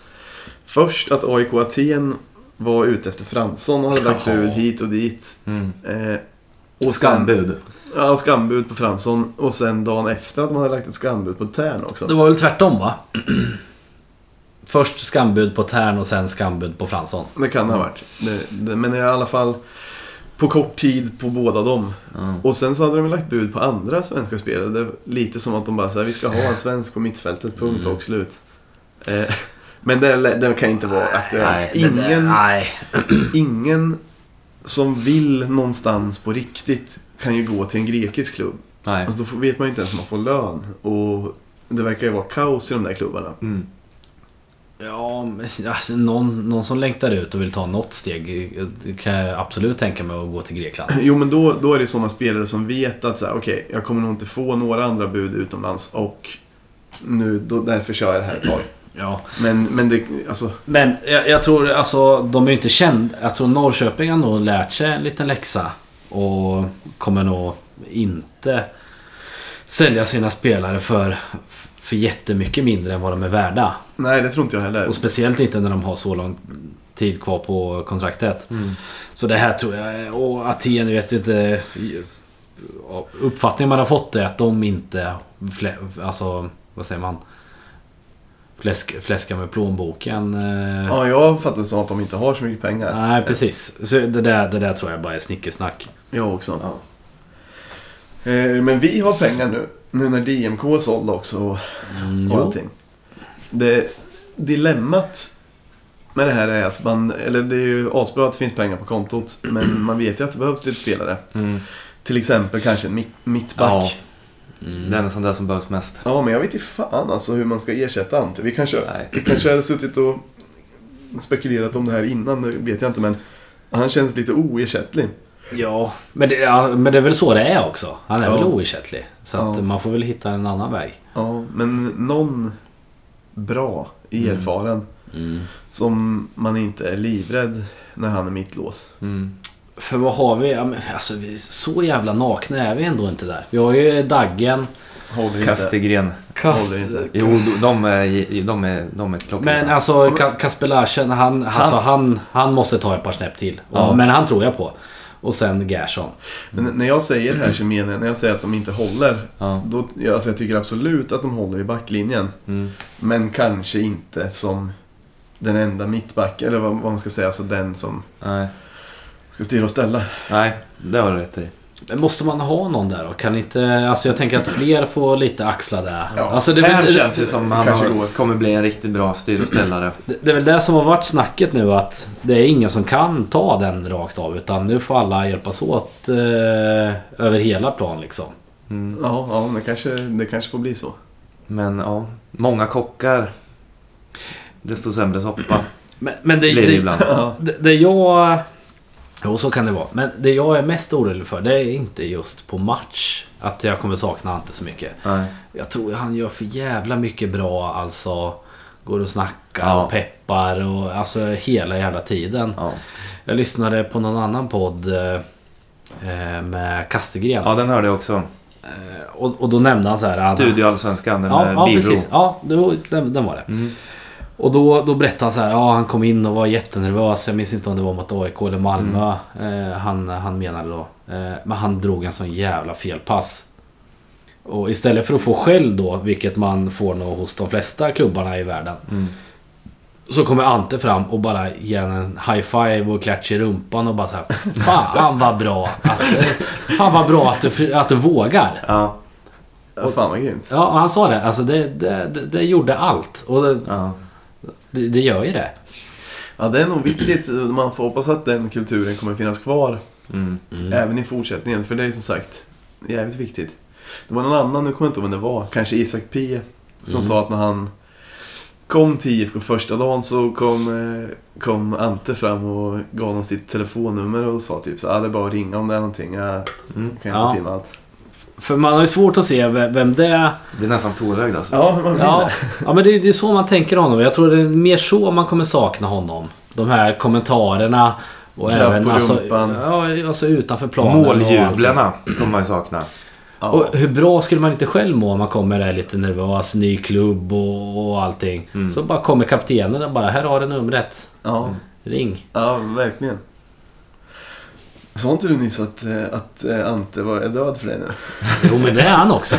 [SPEAKER 1] först att AIK Aten var ute efter Fransson och hade lagt bud hit och dit.
[SPEAKER 3] Mm.
[SPEAKER 1] Eh, och
[SPEAKER 3] Skambud.
[SPEAKER 1] Ja, skambud på Fransson. Och sen dagen efter att man hade lagt ett skambud på Tern också.
[SPEAKER 2] Det var väl tvärtom va? Först skambud på Tern och sen skambud på Fransson.
[SPEAKER 1] Det kan det ha varit. Det, det, men i alla fall på kort tid på båda dem.
[SPEAKER 3] Ja.
[SPEAKER 1] Och sen så hade de lagt bud på andra svenska spelare. Det lite som att de bara säger vi ska ha en svensk på mittfältet, punkt
[SPEAKER 2] Mm.
[SPEAKER 1] och slut. Eh, men det, det kan inte vara aktuellt.
[SPEAKER 3] nej,
[SPEAKER 1] ingen,
[SPEAKER 2] Nej.
[SPEAKER 1] ingen som vill någonstans på riktigt kan ju gå till en grekisk klubb.
[SPEAKER 3] Nej.
[SPEAKER 1] Alltså då vet man ju inte ens om man får lön. Och det verkar ju vara kaos i de där klubbarna.
[SPEAKER 3] Mm.
[SPEAKER 2] Ja, men alltså, någon, någon som längtar ut och vill ta något steg kan jag absolut tänka mig att gå till Grekland.
[SPEAKER 1] Jo, men då, då är det sådana spelare som vet att så här, okej, jag kommer nog inte få några andra bud utomlands och nu, då, därför kör jag det här ett tag.
[SPEAKER 2] Ja.
[SPEAKER 1] Men, men det, alltså,
[SPEAKER 2] Men jag, jag tror, alltså de är ju inte kända. Jag tror Norrköping har nog lärt sig en liten läxa. Och kommer nog inte sälja sina spelare för, för jättemycket mindre än vad de är värda.
[SPEAKER 1] nej det tror inte jag heller.
[SPEAKER 2] Och speciellt inte när de har så lång tid kvar på kontraktet.
[SPEAKER 3] Mm.
[SPEAKER 2] Så det här tror jag, och Aten, vet inte. Uppfattningen man har fått är att de inte, alltså vad säger man? Fläsk, fläskar med plånboken. eh.
[SPEAKER 1] Ja, jag fattar det som att de inte har så mycket pengar.
[SPEAKER 2] Nej, precis. Så det där, det där tror jag bara är snickesnack.
[SPEAKER 1] Jag också. Eh, men vi har pengar nu. Nu när DMK är såld också och
[SPEAKER 2] Mm,
[SPEAKER 1] allting. Det dilemmat med det här är att man, eller det är ju asbra att det finns pengar på kontot, men man vet ju att det behövs lite spelare.
[SPEAKER 3] Mm.
[SPEAKER 1] Till exempel kanske en mitt, mittback.
[SPEAKER 3] Ja.
[SPEAKER 1] Ja.
[SPEAKER 2] Mm.
[SPEAKER 3] Det är en sån där som behövs mest.
[SPEAKER 1] men jag vet inte fan alltså hur man ska ersätta Ante. Vi kanske,
[SPEAKER 3] Nej.
[SPEAKER 1] vi kanske hade suttit och spekulerat om det här innan, det vet jag inte, men Han känns lite oersättlig.
[SPEAKER 2] Ja, men det, ja, men det är väl så det är också. Han är
[SPEAKER 1] Ja.
[SPEAKER 2] väl oersättlig. Så att
[SPEAKER 1] Ja.
[SPEAKER 2] man får väl hitta en annan väg.
[SPEAKER 1] Ja, men någon bra, erfaren,
[SPEAKER 2] Mm.
[SPEAKER 1] som man inte är livrädd när han är mittlås.
[SPEAKER 3] Mm.
[SPEAKER 2] För vad har vi? Ja, men, alltså, vi så jävla nakna är vi ändå inte där. Vi har ju Daggen.
[SPEAKER 3] Kastegren.
[SPEAKER 1] Inte.
[SPEAKER 3] Jo, de är, de är, de är klockrena.
[SPEAKER 2] Men alltså Ka- Kasper Larsen, han, alltså, han, han måste ta ett par snäpp till.
[SPEAKER 3] Ja.
[SPEAKER 2] Men han tror jag på. Och sen Gerson.
[SPEAKER 1] Men när jag säger det här så menar jag, när jag säger att de inte håller,
[SPEAKER 3] Ja.
[SPEAKER 1] då, alltså jag tycker absolut att de håller i backlinjen.
[SPEAKER 3] Mm.
[SPEAKER 1] Men kanske inte som den enda mittback, eller vad, vad man ska säga, alltså den som
[SPEAKER 3] Nej.
[SPEAKER 1] Ska styra och ställa.
[SPEAKER 3] Nej, det har du rätt i.
[SPEAKER 2] Men måste man ha någon där då? Kan inte... Alltså jag tänker att fler får lite axla det.
[SPEAKER 1] Ja,
[SPEAKER 2] alltså, det, det,
[SPEAKER 3] känns ju som han
[SPEAKER 1] kanske
[SPEAKER 3] har, kommer bli en riktigt bra styr och ställare.
[SPEAKER 2] det, det är väl det som har varit snacket nu att det är ingen som kan ta den rakt av. Utan nu får alla hjälpas åt eh, över hela plan liksom.
[SPEAKER 3] Mm.
[SPEAKER 1] Ja, ja det, kanske, det kanske får bli så.
[SPEAKER 3] Men ja, många kockar. Desto sämre soppa
[SPEAKER 2] Men, men det,
[SPEAKER 3] blir det
[SPEAKER 2] det,
[SPEAKER 3] ibland.
[SPEAKER 1] Ja.
[SPEAKER 2] det, det jag... Jo, så kan det vara. Men det jag är mest orolig för det är inte just på match. Att jag kommer sakna Ante så mycket.
[SPEAKER 3] Nej.
[SPEAKER 2] Jag tror han gör för jävla mycket bra alltså. Går och snackar
[SPEAKER 3] Ja.
[SPEAKER 2] och peppar och alltså hela jävla tiden.
[SPEAKER 3] Ja.
[SPEAKER 2] Jag lyssnade på någon annan podd eh, eh, med Kastegren.
[SPEAKER 3] ja, den hörde jag också.
[SPEAKER 2] Eh, och, och då nämnde han så här. han-
[SPEAKER 3] Studioallsvenskan, den
[SPEAKER 2] Ja,
[SPEAKER 3] med
[SPEAKER 2] ja
[SPEAKER 3] Bibro.
[SPEAKER 2] precis. Ja, den, den var det.
[SPEAKER 3] Mm.
[SPEAKER 2] Och då, då berättade han så här, ja han kom in och var jättenervös. Jag minns inte om det var mot AIK eller Malmö.
[SPEAKER 3] Mm.
[SPEAKER 2] Eh, han, han menade då. Eh, men han drog en sån jävla felpass. Och istället för att få skäll då, vilket man får nog hos de flesta klubbarna i världen.
[SPEAKER 3] Mm.
[SPEAKER 2] Så kommer Ante fram och bara ger en high five och klatsch i rumpan och bara så här, Fan vad bra! Att, fan vad bra att du, att du vågar!
[SPEAKER 3] Ja,
[SPEAKER 1] Ja, fan vad grymt.
[SPEAKER 2] Ja, han sa det. Alltså det, det, det, det gjorde allt. Och det,
[SPEAKER 3] ja.
[SPEAKER 2] Det, det gör ju det.
[SPEAKER 1] Ja, det är nog viktigt. Man får hoppas att den kulturen kommer finnas kvar
[SPEAKER 3] Mm.
[SPEAKER 1] även i fortsättningen. För det är som sagt jävligt viktigt. Det var någon annan, nu kommer jag inte ihåg vem det var, kanske Isak P. Som
[SPEAKER 2] Mm.
[SPEAKER 1] sa att när han kom till IFK första dagen så kom, eh, kom Ante fram och gav honom sitt telefonnummer och sa typ så ah, det är bara att ringa om det är någonting. Jag
[SPEAKER 3] Mm.
[SPEAKER 1] kan hjälpa
[SPEAKER 2] Ja.
[SPEAKER 1] till med allt.
[SPEAKER 2] För man har ju svårt att se vem vem det är.
[SPEAKER 3] Det är nästan tårögd alltså.
[SPEAKER 1] Ja, man
[SPEAKER 2] Ja,
[SPEAKER 1] det.
[SPEAKER 2] ja men det, det är så man tänker honom. Jag tror det är mer så man kommer sakna honom. De här kommentarerna. Och
[SPEAKER 1] Klapp
[SPEAKER 2] även
[SPEAKER 1] på
[SPEAKER 2] alltså,
[SPEAKER 1] rumpan.
[SPEAKER 2] ja, alltså utanför planen.
[SPEAKER 3] Måljublarna kommer man ju sakna.
[SPEAKER 1] Ja.
[SPEAKER 2] Och hur bra skulle man inte själv må om man kommer där lite nervös, ny klubb och, och allting.
[SPEAKER 3] Mm.
[SPEAKER 2] Så bara kommer kaptenen och bara, här har du numret.
[SPEAKER 1] Ja,
[SPEAKER 2] Ring.
[SPEAKER 1] ja, verkligen. Sa inte du nyss att, eh, att eh, Ante var, död för dig nu?
[SPEAKER 2] Jo men det är han också.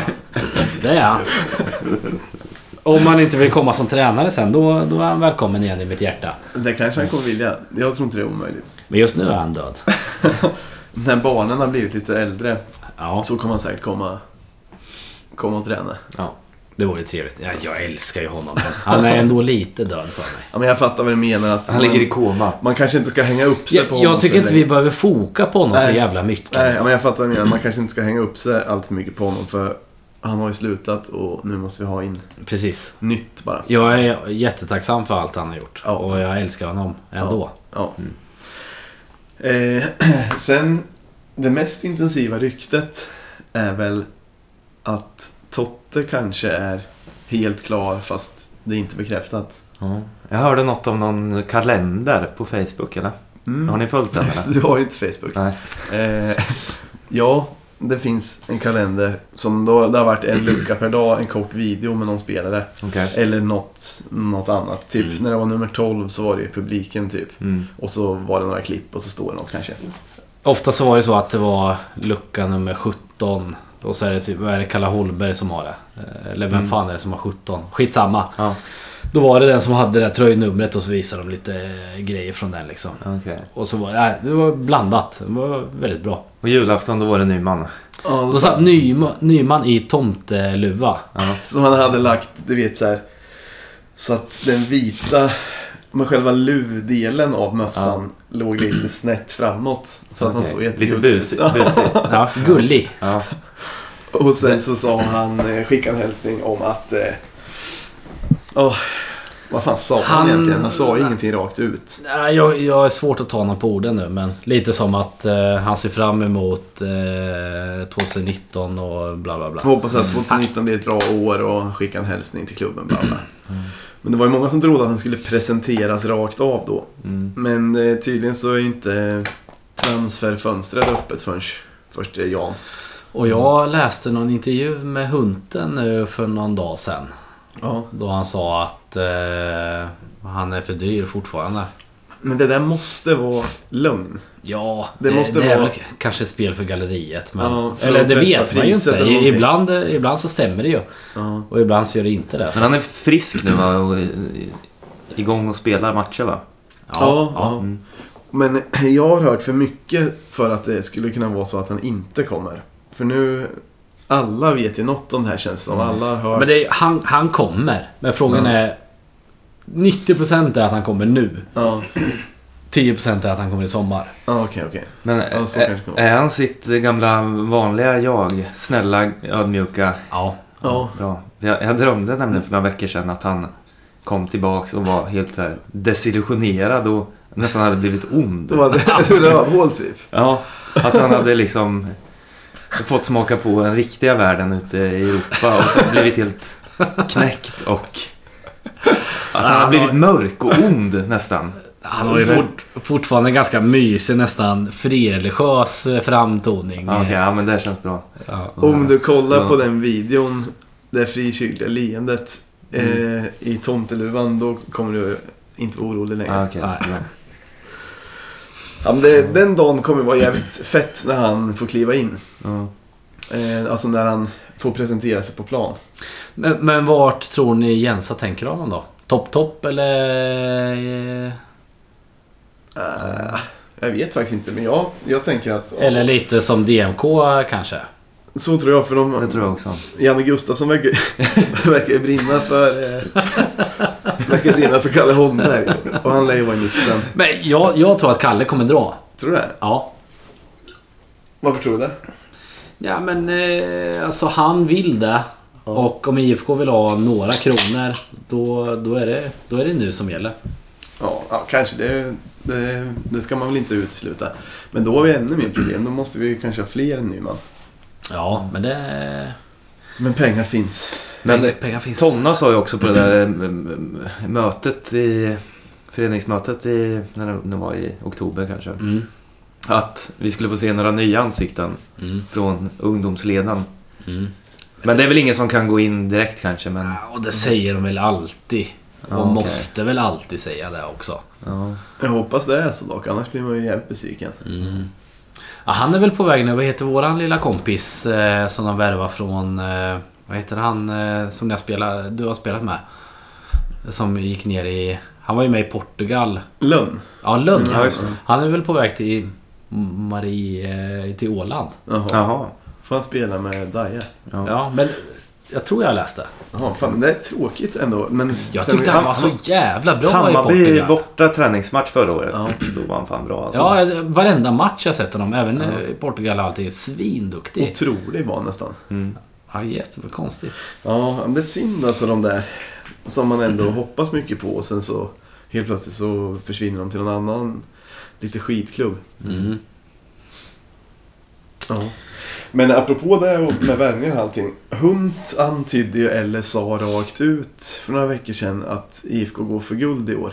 [SPEAKER 2] Det är han. Om man inte vill komma som tränare sen, då, då är han välkommen igen i mitt hjärta.
[SPEAKER 1] Det kanske han kommer vilja. Jag tror inte det är omöjligt.
[SPEAKER 2] Men just nu är han död.
[SPEAKER 1] När barnen har blivit lite äldre
[SPEAKER 2] Ja,
[SPEAKER 1] så kommer han säkert komma, komma och träna.
[SPEAKER 3] Ja.
[SPEAKER 2] Det vore trevligt. Ja, jag älskar ju honom. men Han är ändå lite död för mig.
[SPEAKER 1] Ja, men jag fattar vad du menar. Att
[SPEAKER 3] Han
[SPEAKER 1] man,
[SPEAKER 3] ligger i koma.
[SPEAKER 1] man kanske inte ska hänga upp sig
[SPEAKER 2] Jag,
[SPEAKER 1] på honom
[SPEAKER 2] jag tycker
[SPEAKER 1] så
[SPEAKER 2] inte
[SPEAKER 1] länge.
[SPEAKER 2] vi behöver foka på honom så
[SPEAKER 1] Nej.
[SPEAKER 2] jävla mycket.
[SPEAKER 1] Nej, ja, men jag fattar vad du menar. Man kanske inte ska hänga upp sig allt för mycket på honom för han har ju slutat och nu måste vi ha in
[SPEAKER 2] Precis.
[SPEAKER 1] nytt bara.
[SPEAKER 2] Jag är jättetacksam för allt han har gjort.
[SPEAKER 1] Ja.
[SPEAKER 2] Och jag älskar honom ändå.
[SPEAKER 1] Ja. Eh, sen, det mest intensiva ryktet är väl att Totte kanske är helt klar fast det är inte bekräftat.
[SPEAKER 3] Ja. Jag hörde något om någon kalender på Facebook eller?
[SPEAKER 1] Mm.
[SPEAKER 3] Har ni följt den eller?
[SPEAKER 1] det, du har ju inte Facebook.
[SPEAKER 3] Nej.
[SPEAKER 1] Eh, ja, det finns en kalender som då, det har varit en lucka per dag, en kort video med någon spelare.
[SPEAKER 3] Okej.
[SPEAKER 1] Eller något, något annat. Typ
[SPEAKER 2] Mm.
[SPEAKER 1] när det var nummer 12 så var det ju publiken typ.
[SPEAKER 3] Mm.
[SPEAKER 1] Och så var det några klipp och så står det något kanske.
[SPEAKER 2] Ofta så var det så att det var lucka nummer 17. Och så är det typ, vad är det, Kalle Holmberg som har det? Eh, Eller vem
[SPEAKER 3] Mm.
[SPEAKER 2] fan är det som har 17? Skitsamma.
[SPEAKER 3] Ja,
[SPEAKER 2] Då var det den som hade det där tröjnumret och så visade de lite eh, grejer från den liksom.
[SPEAKER 3] okej.
[SPEAKER 2] Och så var nej, det var blandat. Det var väldigt bra.
[SPEAKER 3] Och julafton då var det Nyman.
[SPEAKER 1] Ja,
[SPEAKER 2] Då satt Nyman, Nyman i tomteluva.
[SPEAKER 3] Ja.
[SPEAKER 1] Som han hade lagt, du vet så här. Så att den vita, med själva luvdelen av mössan låg lite snett framåt. Så att han såg
[SPEAKER 3] Lite
[SPEAKER 1] jättegullig ut.
[SPEAKER 3] busig. busig.
[SPEAKER 2] Ja, gullig.
[SPEAKER 3] Ja.
[SPEAKER 1] Och sen så sa han, eh, skickade en hälsning om att... Eh, åh, Vad fan sa han,
[SPEAKER 2] Han-
[SPEAKER 1] egentligen? Han sa ju ingenting rakt ut.
[SPEAKER 2] Nej, jag, jag är svårt att ta honom på orden nu men lite som att eh, han ser fram emot eh, 2019 och bla bla bla.
[SPEAKER 1] Jag hoppas att 2019 blir ett bra år och skicka en hälsning till klubben. Bla bla. Men det var ju många som trodde att han skulle presenteras rakt av då.
[SPEAKER 3] Mm.
[SPEAKER 1] Men eh, tydligen så är inte transferfönstret öppet förrän först är Jan.
[SPEAKER 2] Och jag läste någon intervju med Hunten nu för någon dag sedan.
[SPEAKER 1] Ja.
[SPEAKER 2] Då han sa att eh, han är för dyr fortfarande.
[SPEAKER 1] Men det där måste vara lögn.
[SPEAKER 2] Ja,
[SPEAKER 1] Det
[SPEAKER 2] det,
[SPEAKER 1] måste
[SPEAKER 2] det är
[SPEAKER 1] vara-
[SPEAKER 2] väl kanske ett spel för galleriet. Men,
[SPEAKER 1] Ja, för
[SPEAKER 2] eller det vet man ju inte.
[SPEAKER 1] eller
[SPEAKER 2] I-
[SPEAKER 1] någonting.
[SPEAKER 2] Ibland, ibland så stämmer det ju.
[SPEAKER 1] Ja.
[SPEAKER 2] Och ibland så gör det inte det.
[SPEAKER 3] Men han är frisk nu va? Och är igång och spelar matcher va?
[SPEAKER 1] Ja, ja.
[SPEAKER 3] Mm.
[SPEAKER 1] Men jag har hört för mycket för att det skulle kunna vara så att han inte kommer. För nu... Alla vet ju något om det här känns som. Alla har hört.
[SPEAKER 2] Men det är, han, han kommer. Men frågan
[SPEAKER 1] Ja.
[SPEAKER 2] är... 90% är att han kommer nu.
[SPEAKER 1] Ja,
[SPEAKER 2] 10% är att han kommer i sommar.
[SPEAKER 1] ja okej, okej.
[SPEAKER 3] Men
[SPEAKER 1] Ja, så
[SPEAKER 3] är,
[SPEAKER 1] kanske det var.
[SPEAKER 3] är han sitt gamla vanliga jag? Snälla, ödmjuka?
[SPEAKER 2] Ja.
[SPEAKER 1] Ja.
[SPEAKER 3] Bra. Jag, jag drömde nämligen för några veckor sedan att han kom tillbaks och var helt så här desillusionerad och nästan hade blivit ond.
[SPEAKER 1] Det var ett rövhål typ.
[SPEAKER 3] Ja, att han hade liksom fått smaka på den riktiga världen ute i Europa och sen blivit helt knäckt och att han har blivit mörk och ond nästan.
[SPEAKER 2] Han har ju fort, fortfarande en ganska mysig, nästan friereligiös eh, framtoning.
[SPEAKER 3] Ja, Okej, ja men det känns bra.
[SPEAKER 2] Ja.
[SPEAKER 1] Om du kollar
[SPEAKER 3] Ja.
[SPEAKER 1] på den videon, det frikyrkliga leendet eh, i tomteluvan, då kommer du inte vara orolig längre.
[SPEAKER 2] Nej.
[SPEAKER 3] bra.
[SPEAKER 1] Ja, men det, den dagen kommer vara jävligt fett när han får kliva in.
[SPEAKER 3] Ja.
[SPEAKER 1] Eh, alltså när han får presentera sig på plan.
[SPEAKER 2] Men, men vart tror ni Jensa tänker honom då? Topp, topp eller...
[SPEAKER 1] Eh, jag vet faktiskt inte, men jag, jag tänker att...
[SPEAKER 2] Eller lite som DMK kanske?
[SPEAKER 1] Så tror jag, för de,
[SPEAKER 3] Det tror jag också.
[SPEAKER 1] Janne Gustafsson verkar, verkar brinna för... Eh, verkar brinna för Kalle Holmberg. Och han lär ju vara i mitten.
[SPEAKER 2] Men jag, jag tror att Kalle kommer dra.
[SPEAKER 1] Tror du det?
[SPEAKER 2] Ja.
[SPEAKER 1] Varför tror du det?
[SPEAKER 2] Ja men eh, alltså han vill det. Och om IFK vill ha några kronor då, då, är det, då är det nu som gäller.
[SPEAKER 1] Ja, ja kanske. Det, det, det ska man väl inte utesluta. Men då har vi ännu mer problem. Då måste vi kanske ha fler än Nyman.
[SPEAKER 2] Ja men det...
[SPEAKER 1] Men pengar finns.
[SPEAKER 3] Men
[SPEAKER 2] pengar,
[SPEAKER 3] det-
[SPEAKER 2] pengar finns.
[SPEAKER 3] Tonna sa ju också på det där mm, mm, mötet i... Föreningsmötet i, när det var i oktober kanske.
[SPEAKER 2] Mm,
[SPEAKER 3] Att vi skulle få se några nya ansikten
[SPEAKER 2] mm,
[SPEAKER 3] från ungdomsledaren.
[SPEAKER 2] mm.
[SPEAKER 3] Men det är väl ingen som kan gå in direkt kanske, men...
[SPEAKER 2] Ja, och det säger de väl alltid.
[SPEAKER 3] Ja,
[SPEAKER 2] Och
[SPEAKER 3] okej.
[SPEAKER 2] måste väl alltid säga det också.
[SPEAKER 3] Ja.
[SPEAKER 1] Jag hoppas det är så dock. Annars blir man ju jävligt besviken.
[SPEAKER 2] Mm. Ja, han är väl på väg nu. Vad heter våran lilla kompis eh, som de värvar från... Eh, vad heter han eh, som jag spelar, du har spelat med? Som gick ner i... Han var ju med i Portugal.
[SPEAKER 1] Lönn.
[SPEAKER 2] Ja, Lund.
[SPEAKER 3] Ja, just det.
[SPEAKER 2] Han är väl på väg till Marie... Eh, till Åland.
[SPEAKER 1] Jaha.
[SPEAKER 3] Jaha.
[SPEAKER 1] Får han spela med Daja?
[SPEAKER 3] Ja.
[SPEAKER 2] Ja, men... Jag tror jag läste.
[SPEAKER 1] Jaha, fan det är tråkigt ändå. Men
[SPEAKER 2] Jag
[SPEAKER 1] sen-
[SPEAKER 2] tyckte han var så jävla bra i
[SPEAKER 3] Hammarby
[SPEAKER 2] Portugal.
[SPEAKER 3] borta träningsmatch förra året.
[SPEAKER 1] Ja.
[SPEAKER 3] Då var han fan bra alltså.
[SPEAKER 2] Ja, varenda match jag sett honom. Även eh, i Portugal alltid. Svinduktig.
[SPEAKER 1] Otrolig var nästan.
[SPEAKER 3] Mm.
[SPEAKER 2] Ja, jättebra. Konstigt.
[SPEAKER 1] Ja, men det är synd alltså de där som man ändå hoppas mycket på och sen så helt plötsligt så försvinner de till någon annan lite skitklubb.
[SPEAKER 2] Mm.
[SPEAKER 1] Ja. Men apropå det och med värvningar och allting. Hunt antydde ju eller sa rakt ut för några veckor sedan att IFK går för guld i år.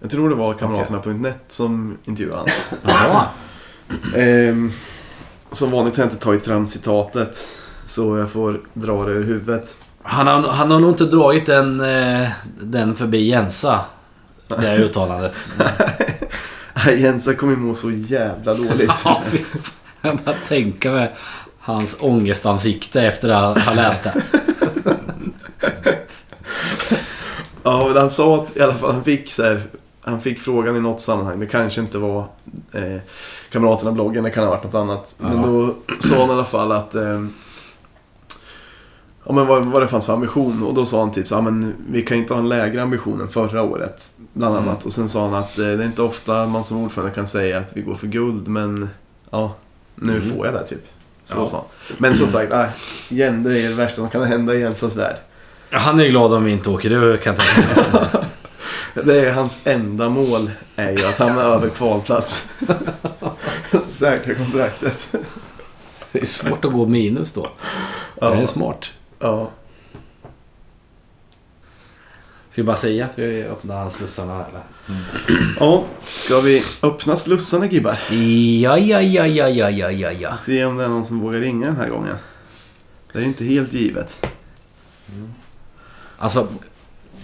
[SPEAKER 1] Jag tror det var Kamraterna.net som intervjuade honom.
[SPEAKER 2] Jaha.
[SPEAKER 1] Ehm, som vanligt har jag inte tagit fram citatet. Så jag får dra det ur huvudet.
[SPEAKER 2] Han har, han har nog inte dragit den, eh, den förbi Jensa. Det här uttalandet.
[SPEAKER 1] Jensa kommer må så jävla dåligt.
[SPEAKER 2] Ja, fy fan. Jag bara tänka mig hans ångestansikte efter att ha läst det.
[SPEAKER 1] Ja, men han sa att i alla fall han fick så här, Han fick frågan i något sammanhang. Det kanske inte var eh, Kamraterna-bloggen, det kan ha varit något annat. Men
[SPEAKER 2] Ja.
[SPEAKER 1] då sa han i alla fall att eh, Ja men vad, vad det fanns för ambition och då sa han typ så ja, men vi kan inte ha en lägre ambition än förra året. Bland annat.
[SPEAKER 3] Mm.
[SPEAKER 1] Och sen sa han att eh, det är inte ofta man som ordförande kan säga att vi går för guld men ja, nu
[SPEAKER 2] Mm.
[SPEAKER 1] får jag det typ. Så
[SPEAKER 2] Ja.
[SPEAKER 1] han. Men som sagt, nej, igen, det är det värsta som kan hända i Jensas värld.
[SPEAKER 2] Han är ju glad om vi inte åker ur kan jag.
[SPEAKER 1] Det är hans enda mål är ju att hamna över kvalplats. Säkra kontraktet.
[SPEAKER 2] Det är svårt att gå minus då. Det är
[SPEAKER 1] Ja,
[SPEAKER 2] smart.
[SPEAKER 1] ja.
[SPEAKER 2] Ska vi bara säga att vi öppnar slussarna eller?
[SPEAKER 1] ja, ska vi öppna slussarna gibbar?
[SPEAKER 2] Ja, ja, ja, ja, ja, ja, ja, ja.
[SPEAKER 1] Se om det är någon som vågar ringa den här gången. Det är inte helt givet.
[SPEAKER 2] Alltså...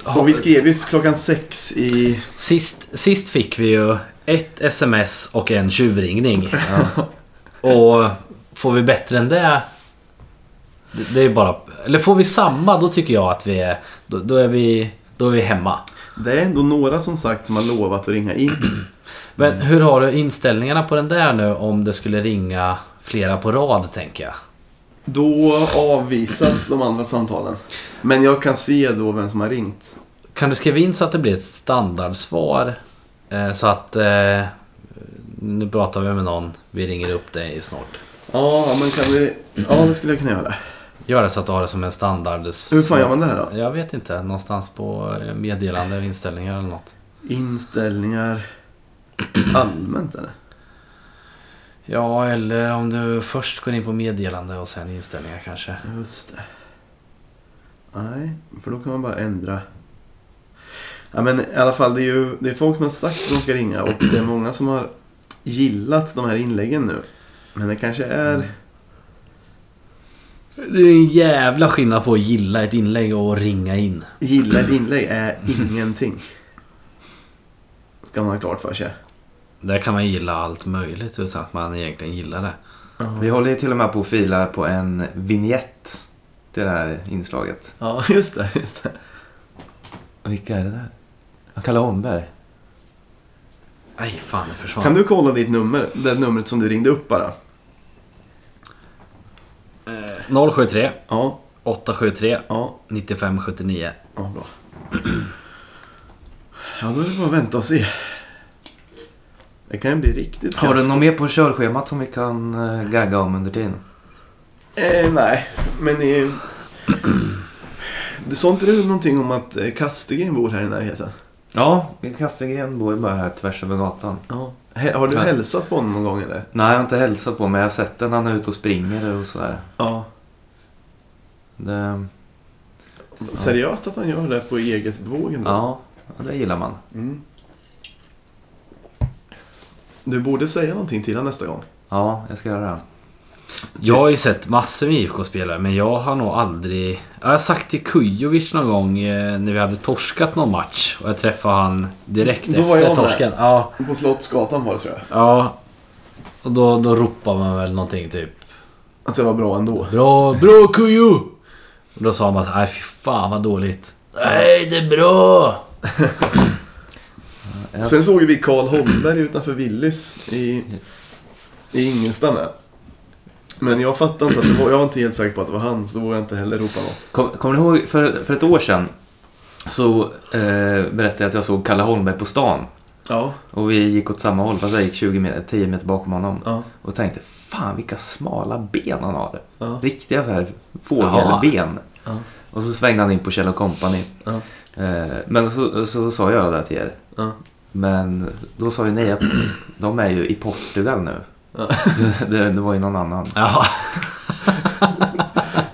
[SPEAKER 1] Och vi skrev ju klockan sex i...
[SPEAKER 2] Sist, sist fick vi ju ett sms och en tjuvringning. och får vi bättre än det... det- Det är bara... Eller får vi samma, då tycker jag att vi är... Då, då är vi... Då är vi hemma.
[SPEAKER 1] Det är ändå några som sagt som har lovat att ringa in.
[SPEAKER 2] Men hur har du inställningarna på den där nu om det skulle ringa flera på rad, tänker jag?
[SPEAKER 1] Då avvisas de andra samtalen. Men jag kan se då vem som har ringt.
[SPEAKER 2] Kan du skriva in så att det blir ett standardsvar? Eh, så att... Eh, nu pratar vi med någon. Vi ringer upp dig snart.
[SPEAKER 1] Ja, men kan vi... Ja, det skulle jag kunna göra.
[SPEAKER 2] Gör det så att du har det som en standard...
[SPEAKER 1] Hur fan gör man det här då?
[SPEAKER 2] Jag vet inte. Någonstans på meddelande inställningar eller något.
[SPEAKER 1] Inställningar... Allmänt eller?
[SPEAKER 2] Ja, eller om du först går in på meddelande och sen inställningar kanske.
[SPEAKER 1] Just det. Nej, för då kan man bara ändra. Ja, men i alla fall, det är ju det är folk som har sagt att de ska ringa och det är många som har gillat de här inläggen nu. Men det kanske är...
[SPEAKER 2] Det är en jävla skillnad på att gilla ett inlägg och ringa in.
[SPEAKER 1] Gilla ett inlägg är ingenting. Ska man ha klart för sig.
[SPEAKER 2] Där kan man gilla allt möjligt utan att man egentligen gillar det.
[SPEAKER 3] Vi håller ju till och med på att fila på en vignett till det här inslaget.
[SPEAKER 1] Ja, just det. Just det.
[SPEAKER 3] Vilka är det där? Ja, Kalle Holmberg.
[SPEAKER 2] Nej, fan det försvann.
[SPEAKER 1] Kan du kolla ditt nummer? Det numret som du ringde upp bara.
[SPEAKER 2] 073
[SPEAKER 1] Ja,
[SPEAKER 2] 873
[SPEAKER 1] ja,
[SPEAKER 2] 9579.
[SPEAKER 1] ja bra. Ja, då är det bara att vänta och se. Det kan ju bli riktigt
[SPEAKER 3] Har du något mer på körschemat som vi kan uh, gagga om under tiden?
[SPEAKER 1] Eh, nej, men... Eh, det sa inte du någonting om att eh, Kastegren bor här i närheten?
[SPEAKER 3] Ja, Kastegren bor ju bara här tvärs över gatan.
[SPEAKER 1] Ja. He- Har du hälsat på honom någon gång eller?
[SPEAKER 3] Nej, jag har inte hälsat på men jag har sett den. Han är ute och springer och sådär.
[SPEAKER 1] Ja.
[SPEAKER 3] Det,
[SPEAKER 1] Seriöst att han gör det på eget bevåg ändå?
[SPEAKER 3] ja, det gillar man.
[SPEAKER 1] Mm. Du borde säga någonting till honom nästa gång.
[SPEAKER 3] Ja, jag ska göra det.
[SPEAKER 2] Jag har ju sett massor med IFK-spelare men jag har nog aldrig... Jag har sagt till Kujovic någon gång eh, när vi hade torskat någon match och jag träffade han direkt
[SPEAKER 1] Då var jag
[SPEAKER 2] efter
[SPEAKER 1] med.
[SPEAKER 2] torsken. Ja,
[SPEAKER 1] På Slottsgatan var det tror jag.
[SPEAKER 2] ja. Och då, då ropar man väl någonting typ
[SPEAKER 1] Att det var bra ändå.
[SPEAKER 2] Bra, bra Kujo! Och då sa man att nej fy fan vad dåligt. Nej, det är bra!
[SPEAKER 1] Sen såg vi Karl Holmberg utanför Willys i, i Ingelstad med. Men jag fattade inte att det var, jag var inte helt säker på att det var han, så då vågade jag inte heller ropa något.
[SPEAKER 3] Kom, kommer du ihåg för, för ett år sedan så eh, berättade jag att jag såg Kalle Holmberg på stan.
[SPEAKER 1] Ja,
[SPEAKER 3] Och vi gick åt samma håll fast jag gick 20 meter, 10 meter bakom honom.
[SPEAKER 1] ja,
[SPEAKER 3] Och tänkte, fan vilka smala ben han har.
[SPEAKER 1] ja.
[SPEAKER 3] Riktiga så här fågelben.
[SPEAKER 1] Ja.
[SPEAKER 3] Och så svängde han in på Kjell Company.
[SPEAKER 1] Ja.
[SPEAKER 3] Eh, men så, så sa jag det till er.
[SPEAKER 1] ja.
[SPEAKER 3] Men då sa ju ni att de är ju i Portugal nu.
[SPEAKER 1] Ja.
[SPEAKER 3] Det, det var ju någon annan.
[SPEAKER 2] Ja,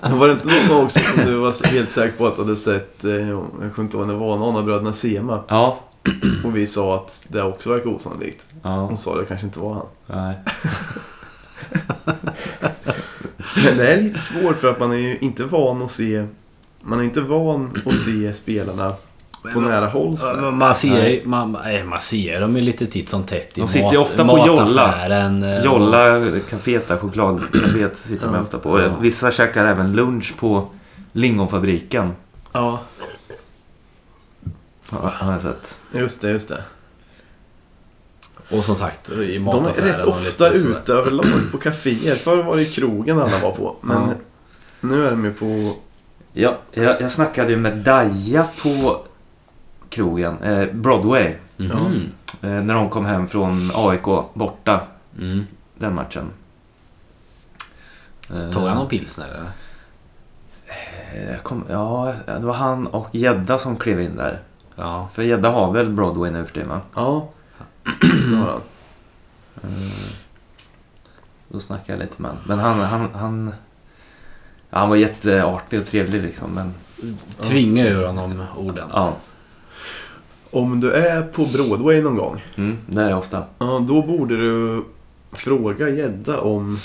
[SPEAKER 1] Var det inte någon också som du var helt säker på att du hade sett, eh, jag kommer inte ihåg om det var någon av bröderna Sema.
[SPEAKER 3] Ja.
[SPEAKER 1] Och vi sa att det också verkar osannolikt.
[SPEAKER 3] Ja.
[SPEAKER 1] Hon sa det kanske inte var han.
[SPEAKER 3] Nej.
[SPEAKER 1] Men det är lite svårt för att man är ju inte van att se Man är inte van att se spelarna på nära håll.
[SPEAKER 2] man ser ju man, nej, man ser dem ju lite titt som tätt i
[SPEAKER 3] De sitter ju ofta på Jolla.
[SPEAKER 2] eh,
[SPEAKER 3] Jolla, kaféet där, chokladkaféet sitter de ofta på.
[SPEAKER 2] Ja.
[SPEAKER 3] Vissa käkar även lunch på lingonfabriken.
[SPEAKER 1] Ja,
[SPEAKER 3] har jag sett.
[SPEAKER 1] just det, just det.
[SPEAKER 2] Och som sagt, i
[SPEAKER 1] De är rätt ofta ute överlag på kaféer. Förr var det ju krogen alla var på. Men
[SPEAKER 3] Ja.
[SPEAKER 1] nu är de ju på...
[SPEAKER 3] Ja, jag, jag snackade ju med Daja på krogen, eh, Broadway.
[SPEAKER 2] Mhm.
[SPEAKER 3] Eh, när de kom hem från AIK borta,
[SPEAKER 2] Mm.
[SPEAKER 3] den matchen. Eh,
[SPEAKER 2] Tog han någon pilsner eller?
[SPEAKER 3] eh, jag kom, ja, det var han och Gädda som klev in där.
[SPEAKER 2] Ja.
[SPEAKER 3] För Gedda har väl Broadway nu för tiden?
[SPEAKER 1] Ja. Det har han.
[SPEAKER 3] Då snackade jag lite med honom. Men han, han, han, han var jätteartig och trevlig liksom. Men
[SPEAKER 2] Tvinga ur honom orden.
[SPEAKER 3] ja,
[SPEAKER 1] Om du är på Broadway någon gång,
[SPEAKER 3] mm, det är det ofta.
[SPEAKER 1] ja, då borde du fråga Gedda om...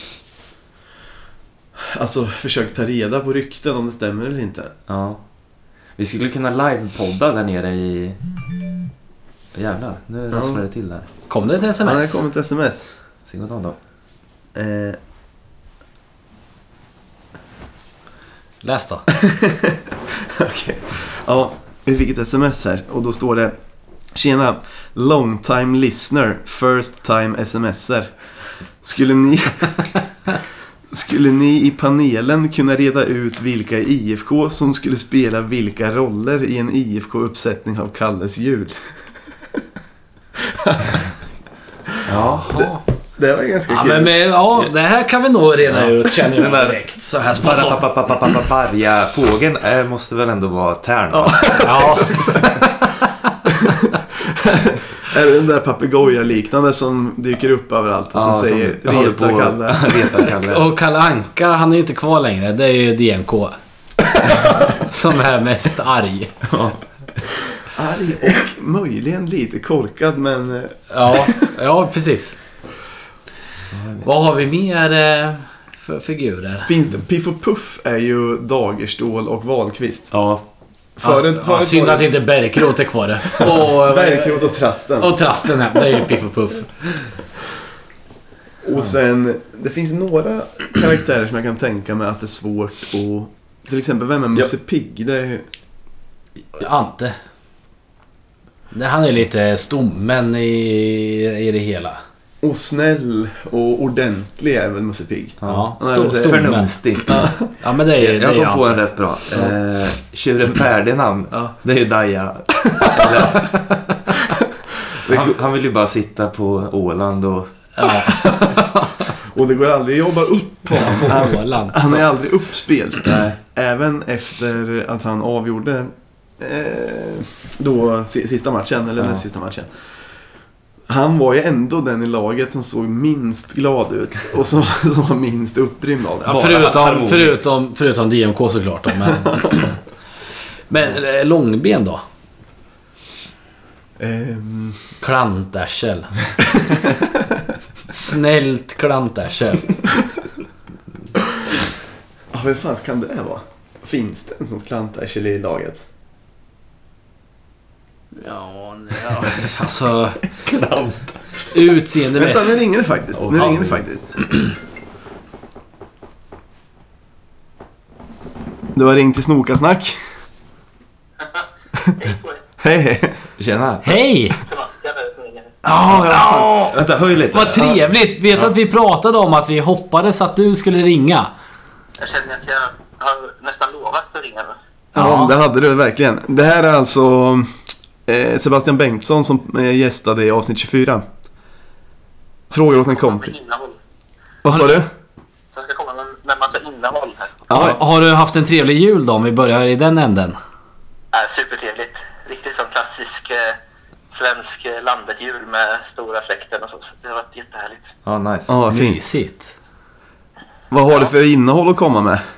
[SPEAKER 1] Alltså, försök ta reda på rykten om det stämmer eller inte.
[SPEAKER 3] Ja. Vi skulle kunna livepodda där nere i... Jävlar, nu
[SPEAKER 1] Ja.
[SPEAKER 3] rasslar det till där.
[SPEAKER 2] Kom det ett
[SPEAKER 1] Ja, det
[SPEAKER 2] sms?
[SPEAKER 1] kom ett sms.
[SPEAKER 3] God dag då.
[SPEAKER 1] Eh,
[SPEAKER 2] Läs då.
[SPEAKER 1] Okej. Ja, vi fick ett sms här och då står det Tjena! Long time listener, first time smser. Skulle ni... Skulle ni i panelen kunna reda ut vilka i IFK som skulle spela vilka roller i en IFK-uppsättning av Kalles jul?
[SPEAKER 3] Ja.
[SPEAKER 2] Jaha.
[SPEAKER 1] Det var ganska
[SPEAKER 2] Ja,
[SPEAKER 1] kul.
[SPEAKER 2] men, men, ja, det här kan vi nog reda ut känner jag
[SPEAKER 3] där-
[SPEAKER 2] direkt. Så här.
[SPEAKER 3] Barja fågeln eh, måste väl ändå vara tärn? va?
[SPEAKER 2] Ja,
[SPEAKER 1] Är det den där papegoja-liknande som dyker upp överallt och som
[SPEAKER 3] som
[SPEAKER 1] säger
[SPEAKER 3] håller på-
[SPEAKER 1] Kalle?
[SPEAKER 3] Reta Kalle.
[SPEAKER 2] och Kalle Anka, han är ju inte kvar längre. Det är ju DMK. Som är mest arg.
[SPEAKER 1] Arg och möjligen lite korkad men... eh,
[SPEAKER 2] Ja, ja precis. Vad har vi mer eh, för figurer?
[SPEAKER 1] Finns det? Piff och Puff är ju Dagerstål och Wahlqvist.
[SPEAKER 3] Ja.
[SPEAKER 1] Förut,
[SPEAKER 2] ja,
[SPEAKER 1] förut
[SPEAKER 2] synd
[SPEAKER 1] var
[SPEAKER 2] att
[SPEAKER 1] det
[SPEAKER 2] inte Bergkrot är kvar. Och,
[SPEAKER 1] Bergkrot och Trasten.
[SPEAKER 2] och Trasten, här, det är ju Piff och Puff.
[SPEAKER 1] Och sen, det finns några karaktärer som jag kan tänka mig att det är svårt att... Till exempel, vem är Musse Pigg? Det är,
[SPEAKER 2] Ante. Det- Han är lite stommen i, i det hela.
[SPEAKER 1] och snäll och ordentlig är väl Musse Pigg?
[SPEAKER 2] Ja, stommen.
[SPEAKER 3] Förnumstig.
[SPEAKER 2] Ja, men det är, det
[SPEAKER 3] Jag
[SPEAKER 2] är
[SPEAKER 3] kom på en rätt bra. Eh, Tjuren Ferdinand.
[SPEAKER 1] Ja.
[SPEAKER 3] Det är ju Daja. Han, han vill ju bara sitta på Åland och...
[SPEAKER 2] Ja,
[SPEAKER 1] och det går aldrig att jobba upp på honom. Han,
[SPEAKER 2] Åland.
[SPEAKER 1] han är aldrig uppspelt. Även efter att han avgjorde eh, då si- sista matchen, eller
[SPEAKER 3] Ja.
[SPEAKER 1] den sista matchen. Han var ju ändå den i laget som såg minst glad ut och som, som var minst upprymd av det.
[SPEAKER 2] Ja, förutom, förutom, förutom DMK såklart då, men... Men eh, långben då?
[SPEAKER 1] Ehm,
[SPEAKER 2] Klantarsel. Snällt klantarsel.
[SPEAKER 1] ja, vem fan kan det vara? Finns det något klantarsel i laget?
[SPEAKER 2] Ja, ja alltså... Utseendemässigt.
[SPEAKER 1] Vänta, nu ringer det faktiskt. Nu ringer det faktiskt. Du har ringt till Snokasnack.
[SPEAKER 4] Hej.
[SPEAKER 1] Hej, hej.
[SPEAKER 3] Tjena.
[SPEAKER 2] Hej!
[SPEAKER 1] Ja, ja, fan.
[SPEAKER 2] Ja,
[SPEAKER 3] Vänta, höj lite.
[SPEAKER 2] vad trevligt! Vet du att vi pratade om att vi hoppades att du skulle ringa?
[SPEAKER 4] Jag känner att jag har nästan lovat att ringa nu.
[SPEAKER 1] Ja, det hade du verkligen. Det här är alltså Sebastian Bengtsson som eh, gästade i avsnitt 24. Fråga åt en kompis. Vad sa du?
[SPEAKER 4] Jag ska komma med, med massa innehåll här.
[SPEAKER 2] Har,
[SPEAKER 1] Ja,
[SPEAKER 2] har du haft en trevlig jul då om vi börjar i den änden?
[SPEAKER 4] Äh, supertrevligt. Riktigt som klassisk eh, svensk eh, landet-jul med stora släkten och så. så det har varit jättehärligt.
[SPEAKER 3] Ja, nice.
[SPEAKER 1] ja fint.
[SPEAKER 2] Mysigt.
[SPEAKER 1] Vad har du för innehåll att komma med?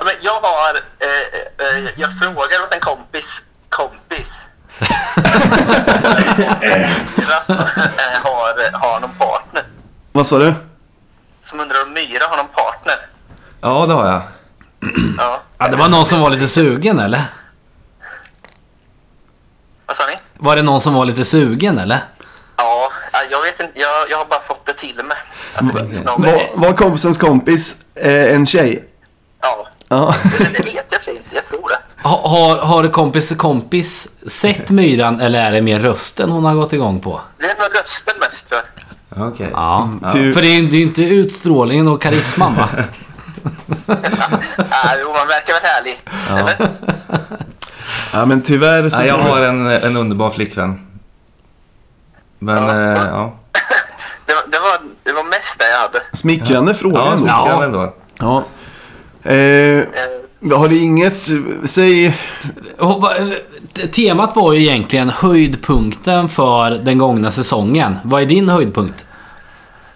[SPEAKER 4] Ja, jag har... Eh, eh, jag frågar åt en kompis. Eh, har, har någon partner.
[SPEAKER 1] Vad sa du?
[SPEAKER 4] Som undrar om Myra har någon partner.
[SPEAKER 3] Ja, det har jag.
[SPEAKER 4] Ja.
[SPEAKER 2] Ja, det var någon som var lite sugen eller?
[SPEAKER 4] Vad sa ni?
[SPEAKER 2] Var det någon som var lite sugen eller?
[SPEAKER 4] Ja, ja, jag vet inte. Jag, jag har bara fått det till mig.
[SPEAKER 1] Var, var kompisens kompis eh, en tjej?
[SPEAKER 4] Ja,
[SPEAKER 1] Ja.
[SPEAKER 4] det, det vet jag inte. Jag tror det.
[SPEAKER 2] Ha- Har, har kompis kompis sett myran eller är det mer rösten hon har gått igång på?
[SPEAKER 4] Det är nog rösten mest tror jag.
[SPEAKER 3] Okej.
[SPEAKER 2] Ja.
[SPEAKER 1] Ty-
[SPEAKER 2] För det är ju inte utstrålningen och karisman va?
[SPEAKER 4] Ja, jo, man verkar väl härlig. Eller?
[SPEAKER 1] ja, men tyvärr så...
[SPEAKER 3] Nej, jag har en, en underbar flickvän. Men,
[SPEAKER 4] Ja.
[SPEAKER 3] eh, ja.
[SPEAKER 4] Det, var, det, var, det var mest det jag hade.
[SPEAKER 1] Smickrande fråga
[SPEAKER 3] Ja,
[SPEAKER 1] ändå.
[SPEAKER 3] smickrande
[SPEAKER 2] Ja.
[SPEAKER 3] ändå.
[SPEAKER 1] Ja. Eh,
[SPEAKER 4] Eh,
[SPEAKER 1] Har du inget, säg...
[SPEAKER 2] Temat var ju egentligen höjdpunkten för den gångna säsongen. Vad är din höjdpunkt?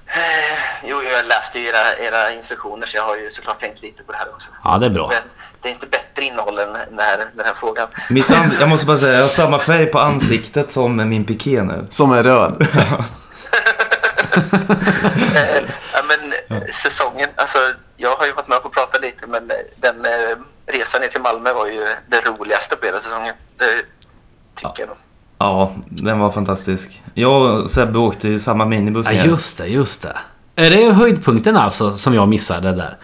[SPEAKER 4] Eh, Jo, jag läste ju era, era instruktioner så jag har ju såklart tänkt lite på det här också.
[SPEAKER 2] Ja, det är bra.
[SPEAKER 4] Men det är inte bättre innehåll än den här, den här frågan.
[SPEAKER 3] Mitt jag måste bara säga, jag har samma färg på ansiktet som min piké nu.
[SPEAKER 1] Som är röd.
[SPEAKER 4] Eh, ja, men säsongen, alltså jag har ju varit med och pratat lite men eh, den eh, resan ner till Malmö var ju det roligaste på hela säsongen. Det tycker jag nog.
[SPEAKER 3] Ja, den var fantastisk. Jag och Sebbe åkte ju samma minibuss
[SPEAKER 2] Ja, just det, just det. Är det höjdpunkten alltså som jag missade där?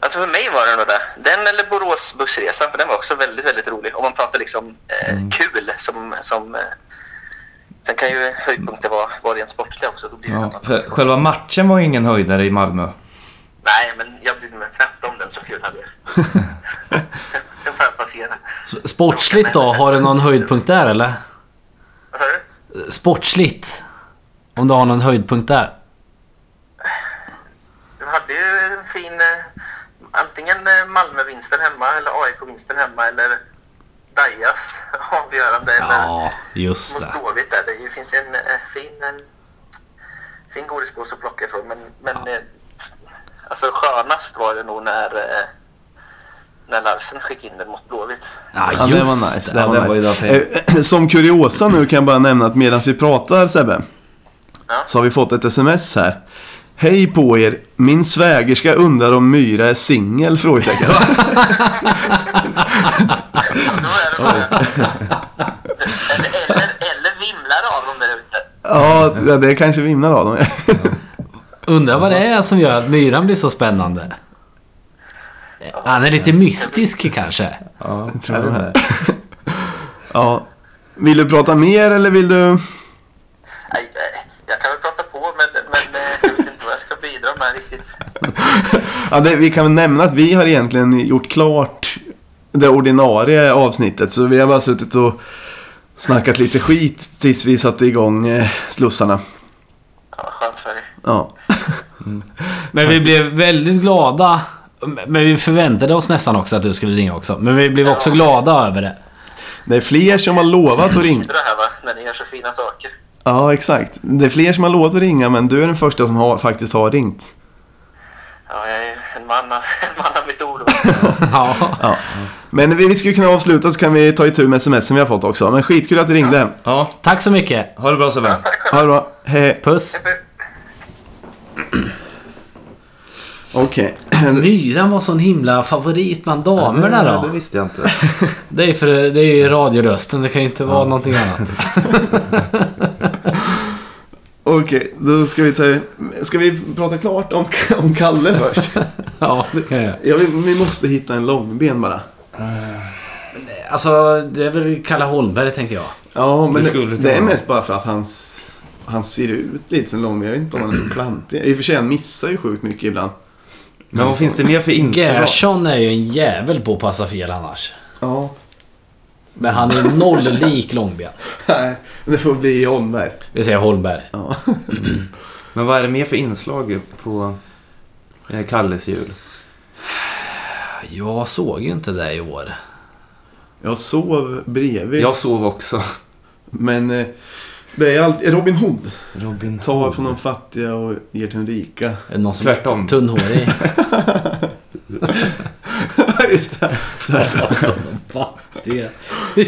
[SPEAKER 4] Alltså för mig var det nog det. Den eller Borås bussresan för den var också väldigt, väldigt rolig. Om man pratar liksom eh, kul som... som eh, sen kan ju höjdpunkter vara, vara rent sportliga också. Då blir det
[SPEAKER 3] Ja, för själva matchen var ju ingen höjdare i Malmö.
[SPEAKER 4] Nej, men jag brydde mig knappt om den. Så kul hade jag. Den får jag passera.
[SPEAKER 2] Sportsligt då? Har du någon höjdpunkt där eller?
[SPEAKER 4] Vad sa du?
[SPEAKER 2] Sportsligt? Om du har någon höjdpunkt där?
[SPEAKER 4] Du hade ju en fin... Eh, antingen eh, Malmö-vinsten hemma eller AIK-vinsten hemma eller Dajas avgörande eller
[SPEAKER 2] Ja, just
[SPEAKER 4] mot
[SPEAKER 2] det.
[SPEAKER 4] Blåvitt där. Det finns en eh, fin, en fin godispåse att plocka ifrån. Men, men eh, alltså skönast var det nog när, eh, när Larsen skickade in den mot Blåvitt.
[SPEAKER 2] Ja,
[SPEAKER 1] Ja,
[SPEAKER 2] just
[SPEAKER 1] det var nice.
[SPEAKER 2] det.
[SPEAKER 1] Var
[SPEAKER 3] var ju
[SPEAKER 1] nice. Eh, Som kuriosa nu kan jag bara nämna att medan vi pratar Sebbe.
[SPEAKER 4] Ja.
[SPEAKER 1] Så har vi fått ett sms här. Hej på er! Min svägerska undrar om Myra är singel? Frågetecken.
[SPEAKER 4] Det eller, eller, eller vimlar av dem där ute.
[SPEAKER 1] ja, det kanske vimlar av dem.
[SPEAKER 2] Undrar vad det är som gör att myran blir så spännande. Han är lite mystisk kanske.
[SPEAKER 3] Ja,
[SPEAKER 1] tror
[SPEAKER 3] jag
[SPEAKER 1] ja. Vill du prata mer eller vill du... Ja, det, vi kan väl nämna att vi har egentligen gjort klart det ordinarie avsnittet. Så vi har bara suttit och snackat lite skit tills vi satte igång eh, slussarna.
[SPEAKER 4] Ja, skönt för er.
[SPEAKER 1] Ja.
[SPEAKER 2] Men vi blev väldigt glada. Men vi förväntade oss nästan också att du skulle ringa också. Men vi blev också glada över det.
[SPEAKER 1] Det är fler som har lovat att ringa.
[SPEAKER 4] Det här va, när ni gör så fina saker.
[SPEAKER 1] Ja, exakt. Det är fler som har lovat att ringa, men du är den första som har, faktiskt har ringt.
[SPEAKER 4] Ja, jag är en man av, en man av mitt ord.
[SPEAKER 2] Ja.
[SPEAKER 1] Ja. Men vi, vi skulle kunna avsluta så kan vi ta itu med smsen vi har fått också. Men skitkul att du ringde.
[SPEAKER 3] Ja,
[SPEAKER 2] Tack så mycket.
[SPEAKER 3] ha det bra Sebbe.
[SPEAKER 1] Ha det bra. Hej.
[SPEAKER 2] Puss.
[SPEAKER 1] Okej.
[SPEAKER 2] Myran var sån himla favorit bland damerna
[SPEAKER 3] Ja, det
[SPEAKER 2] då.
[SPEAKER 3] visste jag inte.
[SPEAKER 2] Det är, för, det är ju radiorösten, det kan ju inte vara någonting annat.
[SPEAKER 1] Okej, då ska vi ta... Ska vi prata klart om, om Kalle först?
[SPEAKER 2] Ja, det kan jag.
[SPEAKER 1] Jag vill, vi måste hitta en långben bara.
[SPEAKER 2] Alltså, det är väl Kalle Holmberg tänker jag.
[SPEAKER 1] Ja, men
[SPEAKER 3] Det
[SPEAKER 1] det, det, är mest bara för att hans... Han ser ut lite som långben. Jag vet inte om han är så klantig. I och för sig, han missar ju sjukt mycket ibland.
[SPEAKER 3] Men vad finns det mer för inslag?
[SPEAKER 2] Gerson är ju en jävel på att passa fel annars.
[SPEAKER 1] Ja.
[SPEAKER 2] Men han är noll lik Långben.
[SPEAKER 1] Nej, det får bli Holmberg.
[SPEAKER 2] Vi säger Holmberg.
[SPEAKER 1] Ja.
[SPEAKER 3] Men vad är det mer för inslag på eh, Kalles jul?
[SPEAKER 2] Jag såg ju inte det i år.
[SPEAKER 1] Jag sov bredvid.
[SPEAKER 3] Jag sov också.
[SPEAKER 1] Men eh, det är alltid Robin Hood.
[SPEAKER 3] Robin
[SPEAKER 1] Tar från de fattiga och ger till de rika.
[SPEAKER 2] Är det någon som
[SPEAKER 3] Tvärtom.
[SPEAKER 2] är tunnhårig?
[SPEAKER 1] Just det. Tvärtom.
[SPEAKER 2] Fattiga.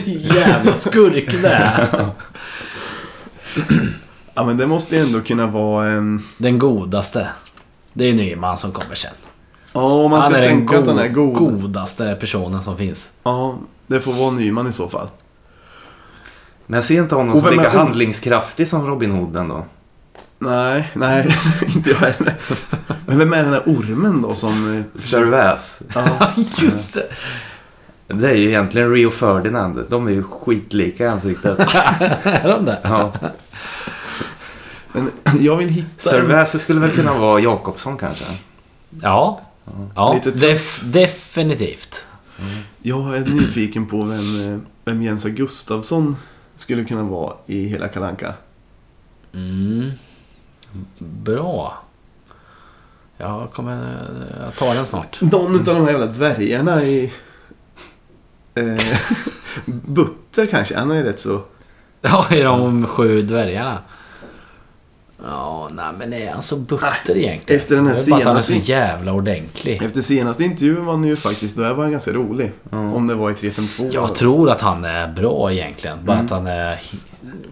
[SPEAKER 2] Jävla skurk det är.
[SPEAKER 1] Ja, men det måste ju ändå kunna vara en...
[SPEAKER 2] Den godaste. Det är Nyman som kommer sen.
[SPEAKER 1] Ja, om man ska
[SPEAKER 2] han är den
[SPEAKER 1] tänka att han är god.
[SPEAKER 2] godaste personen som finns.
[SPEAKER 1] Ja, det får vara Nyman i så fall.
[SPEAKER 3] Men jag ser inte honom som lika handlingskraftig som Robin Hood ändå.
[SPEAKER 1] Nej, nej, inte jag heller. Men vem är den där ormen då som... eh,
[SPEAKER 3] Servais.
[SPEAKER 1] Ja,
[SPEAKER 2] Just det.
[SPEAKER 3] Det är ju egentligen Rio Ferdinand. De är ju skitlika i ansiktet.
[SPEAKER 2] Är de det?
[SPEAKER 3] Ja.
[SPEAKER 1] men jag vill hitta...
[SPEAKER 3] Servais skulle väl kunna vara Jakobsson kanske?
[SPEAKER 2] Ja. Ja,
[SPEAKER 1] Lite tuff.
[SPEAKER 2] def definitivt.
[SPEAKER 1] Jag är nyfiken på vem, eh, vem Jens Gustafsson skulle kunna vara i hela Kalanka.
[SPEAKER 2] Mm. Bra. Jag kommer... Jag tar den snart.
[SPEAKER 1] Någon utav de här jävla dvärgarna i... Eh, Butter kanske, han är rätt så...
[SPEAKER 2] Ja, i de sju dvärgarna. Ja, nej men är han så butter egentligen?
[SPEAKER 1] Efter den här
[SPEAKER 2] Det är bara att han är så
[SPEAKER 1] senaste-
[SPEAKER 2] jävla ordentlig.
[SPEAKER 1] Efter senaste intervjun var han ju faktiskt, då var han ganska rolig. Om det var i 352.
[SPEAKER 2] Jag tror att han är bra egentligen. Bara
[SPEAKER 1] Mm.
[SPEAKER 2] att han är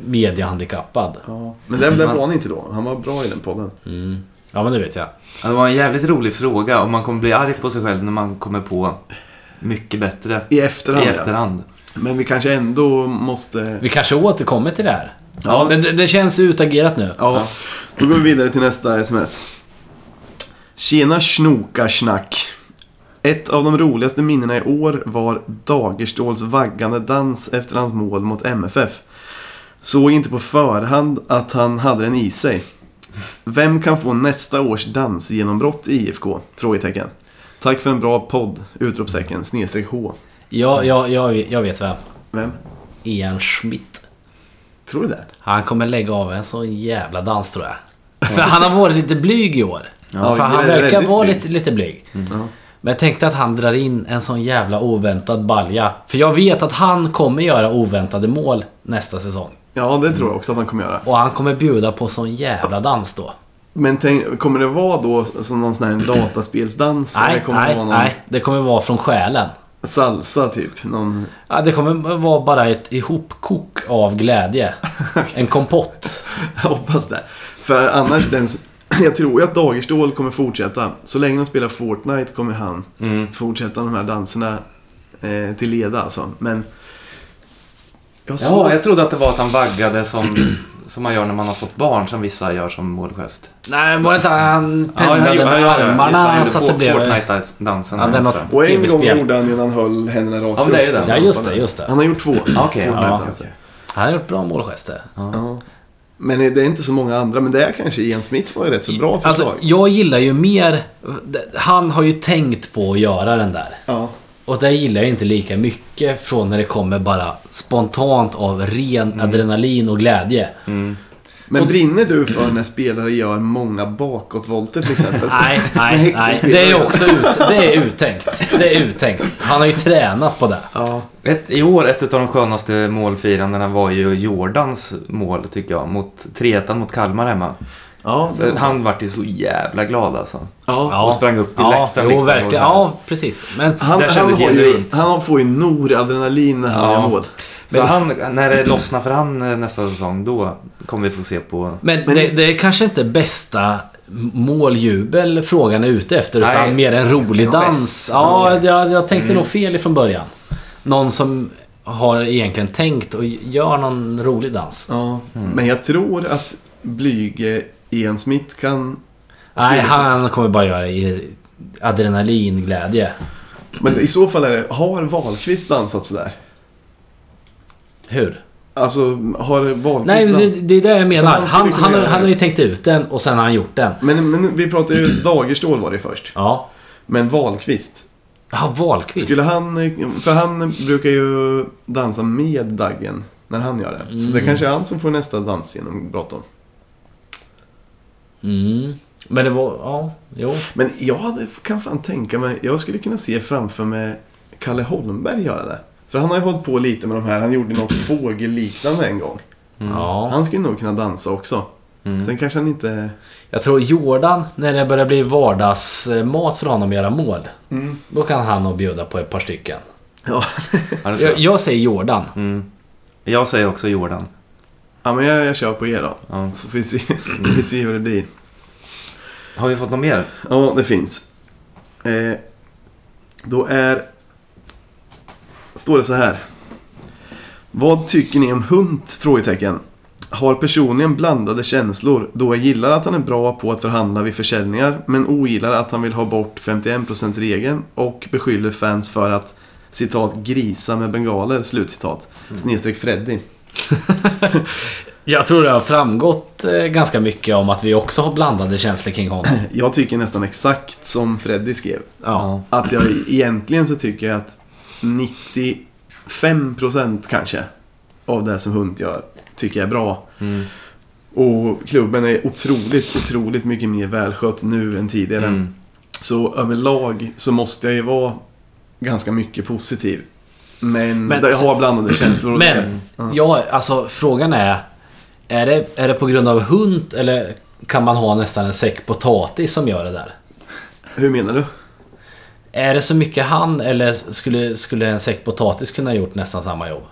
[SPEAKER 2] mediehandikappad.
[SPEAKER 1] Ja. Men det, det var han inte då. Han var bra i den podden.
[SPEAKER 2] Mm. Ja, men det vet jag.
[SPEAKER 3] Ja, Det var en jävligt rolig fråga om man kommer bli arg på sig själv när man kommer på mycket bättre
[SPEAKER 1] I efterhand,
[SPEAKER 3] i
[SPEAKER 1] ja.
[SPEAKER 3] efterhand.
[SPEAKER 1] Men vi kanske ändå måste...
[SPEAKER 2] Vi kanske återkommer till det här.
[SPEAKER 3] Ja.
[SPEAKER 2] Men det, det känns utagerat nu.
[SPEAKER 1] Ja, då går vi vidare till nästa sms. Tjena snokarsnack. Ett av de roligaste minnena i år var Dagerståls vaggande dans efter hans mål mot MFF. Såg inte på förhand att han hade den i sig. Vem kan få nästa års dansgenombrott i IFK? Frågetecken. Tack för en bra podd! Utropstecken, snedstreck H.
[SPEAKER 2] Jag, jag, jag, jag vet vem.
[SPEAKER 1] Vem?
[SPEAKER 2] Ian Schmidt.
[SPEAKER 1] Tror du det?
[SPEAKER 2] Han kommer lägga av en sån jävla dans tror jag. För han har varit lite blyg i år.
[SPEAKER 1] Ja,
[SPEAKER 2] För han verkar vara lite, lite blyg.
[SPEAKER 1] Ja.
[SPEAKER 2] Men jag tänkte att han drar in en sån jävla oväntad balja. För jag vet att han kommer göra oväntade mål nästa säsong.
[SPEAKER 1] Ja, det tror jag också att han kommer göra.
[SPEAKER 2] Och han kommer bjuda på sån jävla dans då.
[SPEAKER 1] Men tänk, kommer det vara då som någon sån här dataspelsdans? eller
[SPEAKER 2] Nej,
[SPEAKER 1] kommer det
[SPEAKER 2] nej,
[SPEAKER 1] vara någon
[SPEAKER 2] nej. Det kommer vara från själen.
[SPEAKER 1] Salsa typ? Någon...
[SPEAKER 2] Ja, det kommer vara bara ett ihopkok av glädje. En kompott.
[SPEAKER 1] Jag hoppas det. För annars, den, jag tror ju att Dagerstål kommer fortsätta. Så länge de spelar Fortnite kommer han
[SPEAKER 3] Mm.
[SPEAKER 1] fortsätta de här danserna eh, till leda alltså. Men... Jag
[SPEAKER 3] Ja,
[SPEAKER 1] såg...
[SPEAKER 3] jag trodde att det var att han vaggade som, som man gör när man har fått barn, som vissa gör som målgest.
[SPEAKER 2] Nej, var det inte han
[SPEAKER 3] Ja, han
[SPEAKER 2] pendlade med
[SPEAKER 3] ja, ja, ja.
[SPEAKER 2] armarna
[SPEAKER 3] det, han
[SPEAKER 2] så att det blev...
[SPEAKER 3] Fortnite-dansen.
[SPEAKER 2] Ja, något-
[SPEAKER 1] Och en gång gjorde han ju när han höll händerna rakt
[SPEAKER 3] Ja, det är ju det.
[SPEAKER 2] Ja, just det, just det.
[SPEAKER 1] Han har gjort två.
[SPEAKER 3] Ja, okej, ja, okej.
[SPEAKER 2] Han har gjort bra målgester.
[SPEAKER 1] Ja. Men det är inte så många andra. Men det är kanske Ian Smith var ju rätt så bra förslag.
[SPEAKER 2] Alltså, jag gillar ju mer... Han har ju tänkt på att göra den där.
[SPEAKER 1] ja.
[SPEAKER 2] Och det gillar jag inte lika mycket från när det kommer bara spontant av ren adrenalin och glädje.
[SPEAKER 1] Men
[SPEAKER 2] Och-
[SPEAKER 1] brinner du för när spelare gör många bakåtvolter till exempel?
[SPEAKER 2] Nej, nej, nej. Det är också ut, det är uttänkt. Det är uttänkt. Han har ju tränat på det.
[SPEAKER 1] Ja.
[SPEAKER 3] Ett, I år, ett av de skönaste målfirandena var ju Jordans mål, tycker jag. Mot 3 mot Kalmar hemma.
[SPEAKER 1] Ja,
[SPEAKER 3] För Han vart ju så jävla glad alltså.
[SPEAKER 1] ja.
[SPEAKER 3] Och sprang upp i
[SPEAKER 2] ja,
[SPEAKER 3] läktaren.
[SPEAKER 2] jo,
[SPEAKER 3] liksom,
[SPEAKER 2] verkligen. Ja, precis. Men
[SPEAKER 1] Han, han, ju, han får ju Nor-adrenalin när han
[SPEAKER 3] Ja.
[SPEAKER 1] gör mål.
[SPEAKER 3] Så han, när det lossnar för han eh, nästa säsong, då kommer vi få se på...
[SPEAKER 2] Men, det, det är kanske inte bästa måljubel frågan är ute efter, utan
[SPEAKER 3] Nej,
[SPEAKER 2] mer en rolig
[SPEAKER 3] en
[SPEAKER 2] dans. Ja,
[SPEAKER 3] Mm.
[SPEAKER 2] jag, jag tänkte nog fel ifrån början. Någon som har egentligen tänkt och gör någon rolig dans.
[SPEAKER 1] Ja. Men jag tror att blyge Ian Smith kan...
[SPEAKER 2] Nej, han kommer bara göra det i adrenalinglädje.
[SPEAKER 1] Men i så fall är det... Har Wahlqvist dansat sådär?
[SPEAKER 2] Hur?
[SPEAKER 1] Alltså, har Wahlqvist
[SPEAKER 2] Nej, det, det är det jag menar.
[SPEAKER 1] han
[SPEAKER 2] Han, han,
[SPEAKER 1] göra
[SPEAKER 2] han, har ju tänkt ut den och sen har han gjort den.
[SPEAKER 1] Men, men vi pratar ju Dagerstål var det först.
[SPEAKER 2] Ja.
[SPEAKER 1] Men Wahlqvist.
[SPEAKER 2] Ja, Wahlqvist.
[SPEAKER 1] Skulle han... För han brukar ju dansa med Daggen när han gör det. Så det kanske är han som får nästa dansgenombrott då.
[SPEAKER 2] Mm. Men det var... Ja, jo.
[SPEAKER 1] Men jag hade, kan fan tänka mig, jag skulle kunna se framför mig Kalle Holmberg göra det. För han har ju hållit på lite med de här, han gjorde något fågelliknande en gång.
[SPEAKER 2] Ja.
[SPEAKER 1] Han skulle nog kunna dansa också.
[SPEAKER 3] Mm.
[SPEAKER 1] Sen kanske han inte...
[SPEAKER 2] Jag tror Jordan, när det börjar bli vardagsmat för honom att göra mål.
[SPEAKER 1] Mm.
[SPEAKER 2] Då kan han nog bjuda på ett par stycken.
[SPEAKER 1] Ja.
[SPEAKER 2] Jag.
[SPEAKER 3] jag
[SPEAKER 2] säger Jordan.
[SPEAKER 3] Mm. jag säger också Jordan.
[SPEAKER 1] Ja, men jag, jag kör på er då.
[SPEAKER 3] Ja.
[SPEAKER 1] Så får vi se, får vi se hur det blir.
[SPEAKER 3] Har vi fått något mer?
[SPEAKER 1] Ja, det finns. Eh, då är... Står det så här. Vad tycker ni om Hunt? Frågetecken. Har personligen blandade känslor då jag gillar att han är bra på att förhandla vid försäljningar men ogillar att han vill ha bort 51%-regeln och beskyller fans för att citat grisa med bengaler, slutcitat. Snedstreck Freddy.
[SPEAKER 2] Jag tror det har framgått eh, ganska mycket om att vi också har blandade känslor kring honom.
[SPEAKER 1] Jag tycker nästan exakt som Freddy skrev.
[SPEAKER 2] Ja.
[SPEAKER 1] Att jag egentligen så tycker jag att 95% kanske av det som Hunt gör tycker jag är bra.
[SPEAKER 3] Mm.
[SPEAKER 1] Och klubben är otroligt, otroligt mycket mer välskött nu än tidigare.
[SPEAKER 3] Mm.
[SPEAKER 1] Så överlag så måste jag ju vara ganska mycket positiv. Men,
[SPEAKER 2] Men-
[SPEAKER 1] jag har blandade känslor.
[SPEAKER 2] Men,
[SPEAKER 1] ja.
[SPEAKER 2] ja, alltså frågan är... Är det, är det på grund av hund eller kan man ha nästan en säck potatis som gör det där?
[SPEAKER 1] Hur menar du?
[SPEAKER 2] Är det så mycket han eller skulle, skulle en säck potatis kunna ha gjort nästan samma jobb?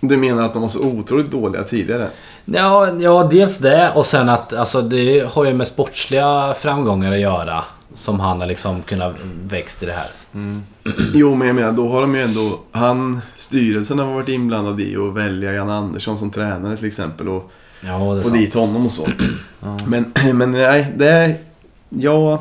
[SPEAKER 1] Du menar att de var så otroligt dåliga tidigare?
[SPEAKER 2] Ja, ja, dels det och sen att alltså, det har ju med sportsliga framgångar att göra. Som han har liksom kunnat växt i det här.
[SPEAKER 1] Jo, men jag menar, då har de ju ändå... Han, styrelsen har varit inblandad i att välja Jan Andersson som tränare till exempel och
[SPEAKER 2] Ja, det är
[SPEAKER 1] få
[SPEAKER 2] sant.
[SPEAKER 1] dit honom och så. Men, men nej, det är... Jag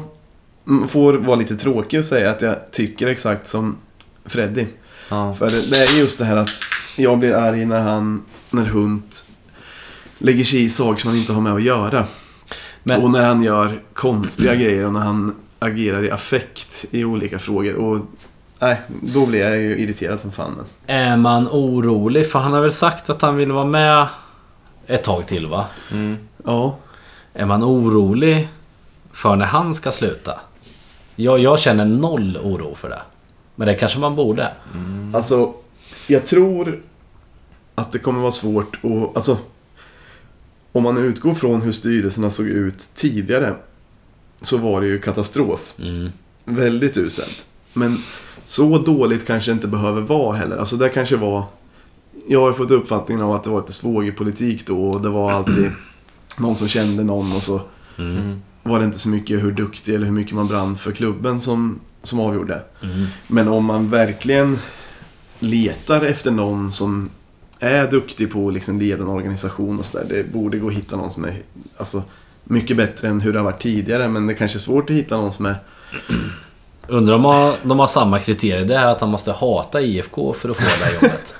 [SPEAKER 1] får vara lite tråkig och säga att jag tycker exakt som Freddy.
[SPEAKER 3] Ja.
[SPEAKER 1] För det, det är just det här att jag blir arg när han, när Hunt lägger sig i saker som han inte har med att göra.
[SPEAKER 2] Men-
[SPEAKER 1] Och när han gör konstiga grejer och när han agerar i affekt i olika frågor. Och nej, då blir jag ju irriterad som fan. Men.
[SPEAKER 2] Är man orolig? För han har väl sagt att han vill vara med ett tag till va?
[SPEAKER 3] Mm.
[SPEAKER 1] Ja,
[SPEAKER 2] Är man orolig för när han ska sluta? Jag, jag känner noll oro för det. Men det kanske man borde.
[SPEAKER 1] alltså jag tror att det kommer vara svårt att, alltså om man utgår från hur styrelserna såg ut tidigare så var det ju katastrof.
[SPEAKER 2] Mm.
[SPEAKER 1] Väldigt uselt. Men så dåligt kanske det inte behöver vara heller. Alltså det kanske var... Jag har fått uppfattningen av att det var lite svågerpolitik då och det var alltid någon som kände någon och så
[SPEAKER 2] Mm.
[SPEAKER 1] var det inte så mycket hur duktig eller hur mycket man brann för klubben som, som avgjorde.
[SPEAKER 2] Mm.
[SPEAKER 1] Men om man verkligen letar efter någon som är duktig på att liksom leda en organisation och sådär. Det borde gå att hitta någon som är alltså, mycket bättre än hur det har varit tidigare. Men det kanske är svårt att hitta någon som är
[SPEAKER 2] Undrar om har- de har samma kriterier. Det är att han måste hata IFK för att få det här jobbet.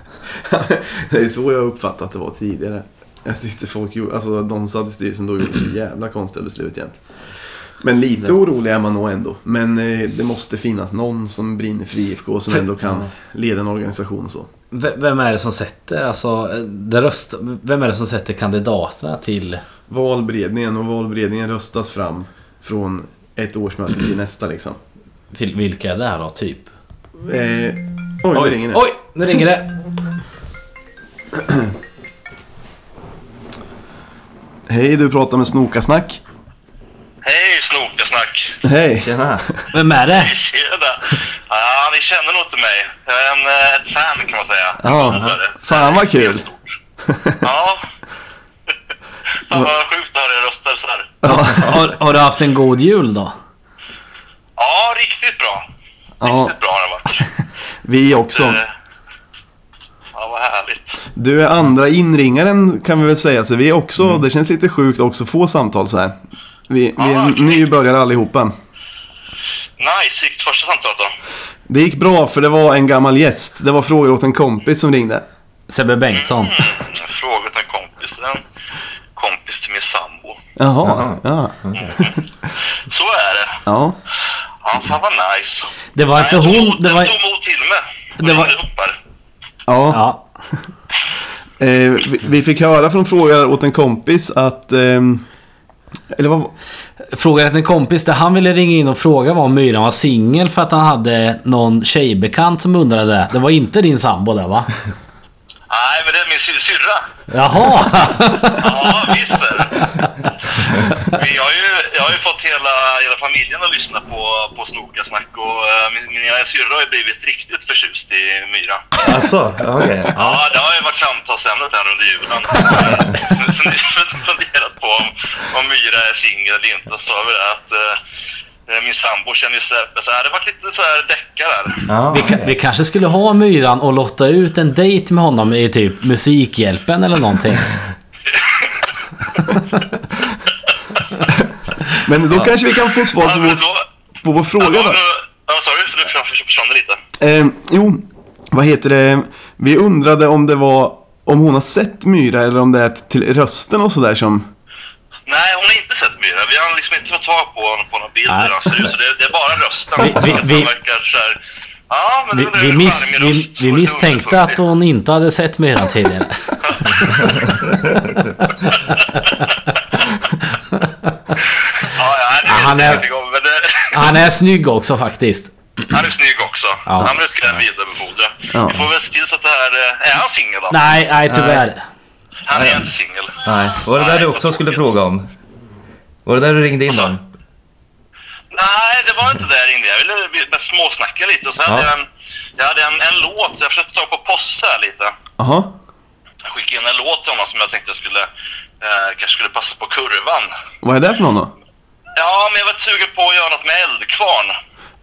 [SPEAKER 1] Det är så jag uppfattat att det var tidigare. Jag tyckte folk gjorde, alltså de som satt i styrelsen då gjorde så jävla konstiga beslut jämt. Men lite orolig är man nog ändå. Men eh, det måste finnas någon som brinner för IFK som ändå kan leda en organisation och så.
[SPEAKER 2] Vem är det som sätter, alltså, det röst, vem är det som sätter kandidaterna till...
[SPEAKER 1] Valberedningen och valberedningen röstas fram från ett årsmöte till nästa liksom.
[SPEAKER 2] vil- Vilka är det här då, typ?
[SPEAKER 1] Eh, oj, nu ringer det.
[SPEAKER 2] Oj, nu ringer det!
[SPEAKER 1] Hej, du pratar med Snokasnack.
[SPEAKER 5] Hej Snokasnack!
[SPEAKER 1] Hej.
[SPEAKER 3] Tjena.
[SPEAKER 2] Vem är det?
[SPEAKER 5] Tjena! Ja, ni känner nog inte mig. Jag är en, eh, ett fan kan man säga.
[SPEAKER 1] Ja,
[SPEAKER 5] det.
[SPEAKER 1] fan vad kul.
[SPEAKER 5] Ja. Fan vad sjukt att höra er röster så här.
[SPEAKER 2] Har, har du haft en god jul då?
[SPEAKER 5] Ja, riktigt bra.
[SPEAKER 1] Ja,
[SPEAKER 5] Riktigt bra har det varit.
[SPEAKER 1] vi också.
[SPEAKER 5] Eh, Ja, vad härligt.
[SPEAKER 1] Du är andra inringaren kan vi väl säga, så vi är också, det känns lite sjukt också få samtal så här. Vi, vi är
[SPEAKER 5] okej.
[SPEAKER 1] nybörjare allihopa.
[SPEAKER 5] Nice, gick första samtalet då?
[SPEAKER 1] Det gick bra för det var en gammal gäst. Det var frågor åt en kompis som ringde.
[SPEAKER 2] Sebbe Bengtsson.
[SPEAKER 5] Jag frågade en kompis. Det är en kompis till min sambo.
[SPEAKER 1] Jaha, ja.
[SPEAKER 5] Så är det.
[SPEAKER 1] Ja.
[SPEAKER 5] Ja, fan vad nice.
[SPEAKER 2] Det var inte
[SPEAKER 5] tog
[SPEAKER 2] hon... Det var...
[SPEAKER 5] Tog emot till mig.
[SPEAKER 2] Det var-
[SPEAKER 1] ja.
[SPEAKER 2] Ja.
[SPEAKER 1] Eh, vi, vi fick höra från frågor åt en kompis att... ehm, eller vad...
[SPEAKER 2] Frågade en kompis där han ville ringa in och fråga var om Myran var singel för att han hade någon tjejbekant som undrade. Det var inte din sambo där va?
[SPEAKER 5] Nej, men det är min sy- syrra.
[SPEAKER 2] Jaha!
[SPEAKER 5] Ja, visst är det. Vi har ju, jag har ju fått hela, hela familjen att lyssna på, på Snokasnack och uh, min, min ena syrra har ju blivit riktigt förtjust i Myra.
[SPEAKER 3] Alltså, okej.
[SPEAKER 5] Ja, det har ju varit samtalsämnet här under julen. Fund- Funderat på om, om Myra är singel eller inte. Så sa vi det att eh, min sambo känner ju Sebbe. Så här, det har varit lite så här deckare
[SPEAKER 2] Vi, ka- vi kanske skulle ha Myran och lotta ut en dejt med honom i typ Musikhjälpen eller någonting.
[SPEAKER 1] Men då kanske vi kan få svar
[SPEAKER 5] Ja,
[SPEAKER 1] på
[SPEAKER 5] men
[SPEAKER 1] vår,
[SPEAKER 5] då,
[SPEAKER 1] på vår fråga
[SPEAKER 5] ja,
[SPEAKER 1] då.
[SPEAKER 5] Ja, sorry, för du förs- försvann lite.
[SPEAKER 1] Eh, jo, vad heter det? Vi undrade om det var... Om hon har sett Myra eller om det är till rösten och sådär som...
[SPEAKER 5] Nej, hon har inte sett Myra. Vi har liksom inte fått tag på honom på någon bild
[SPEAKER 2] Nej.
[SPEAKER 5] hur han ser ut. Så det, det är bara rösten.
[SPEAKER 2] Vi- vi- vi-
[SPEAKER 5] verkar så här, Ja, men
[SPEAKER 2] Vi,
[SPEAKER 5] det är
[SPEAKER 2] vi, miss, vi,
[SPEAKER 5] röst.
[SPEAKER 2] vi misstänkte att hon inte hade sett Myran tidigare. Han är- Han är snygg också faktiskt.
[SPEAKER 5] han är snygg också.
[SPEAKER 2] Ja.
[SPEAKER 5] Han ska jag vidarebefordra.
[SPEAKER 1] Ja.
[SPEAKER 5] Vi får väl se till så att det här... eh, Är han singel då?
[SPEAKER 2] Nej, nej tyvärr.
[SPEAKER 5] Han är inte singel.
[SPEAKER 3] Nej. Var det där du också skulle fråga om? Var det där du ringde in om?
[SPEAKER 5] Nej, det var inte det jag ringde. Jag ville bara småsnacka lite. Och så hade
[SPEAKER 3] Ja.
[SPEAKER 5] jag, en, jag hade en, en låt, så jag försökte ta på Posse här lite.
[SPEAKER 1] Jaha.
[SPEAKER 5] Jag skickade in en låt till honom som jag tänkte skulle, eh, kanske skulle passa på kurvan.
[SPEAKER 1] Vad är det för någon då?
[SPEAKER 5] Ja, men jag var sugen på att göra något med eldkvarn.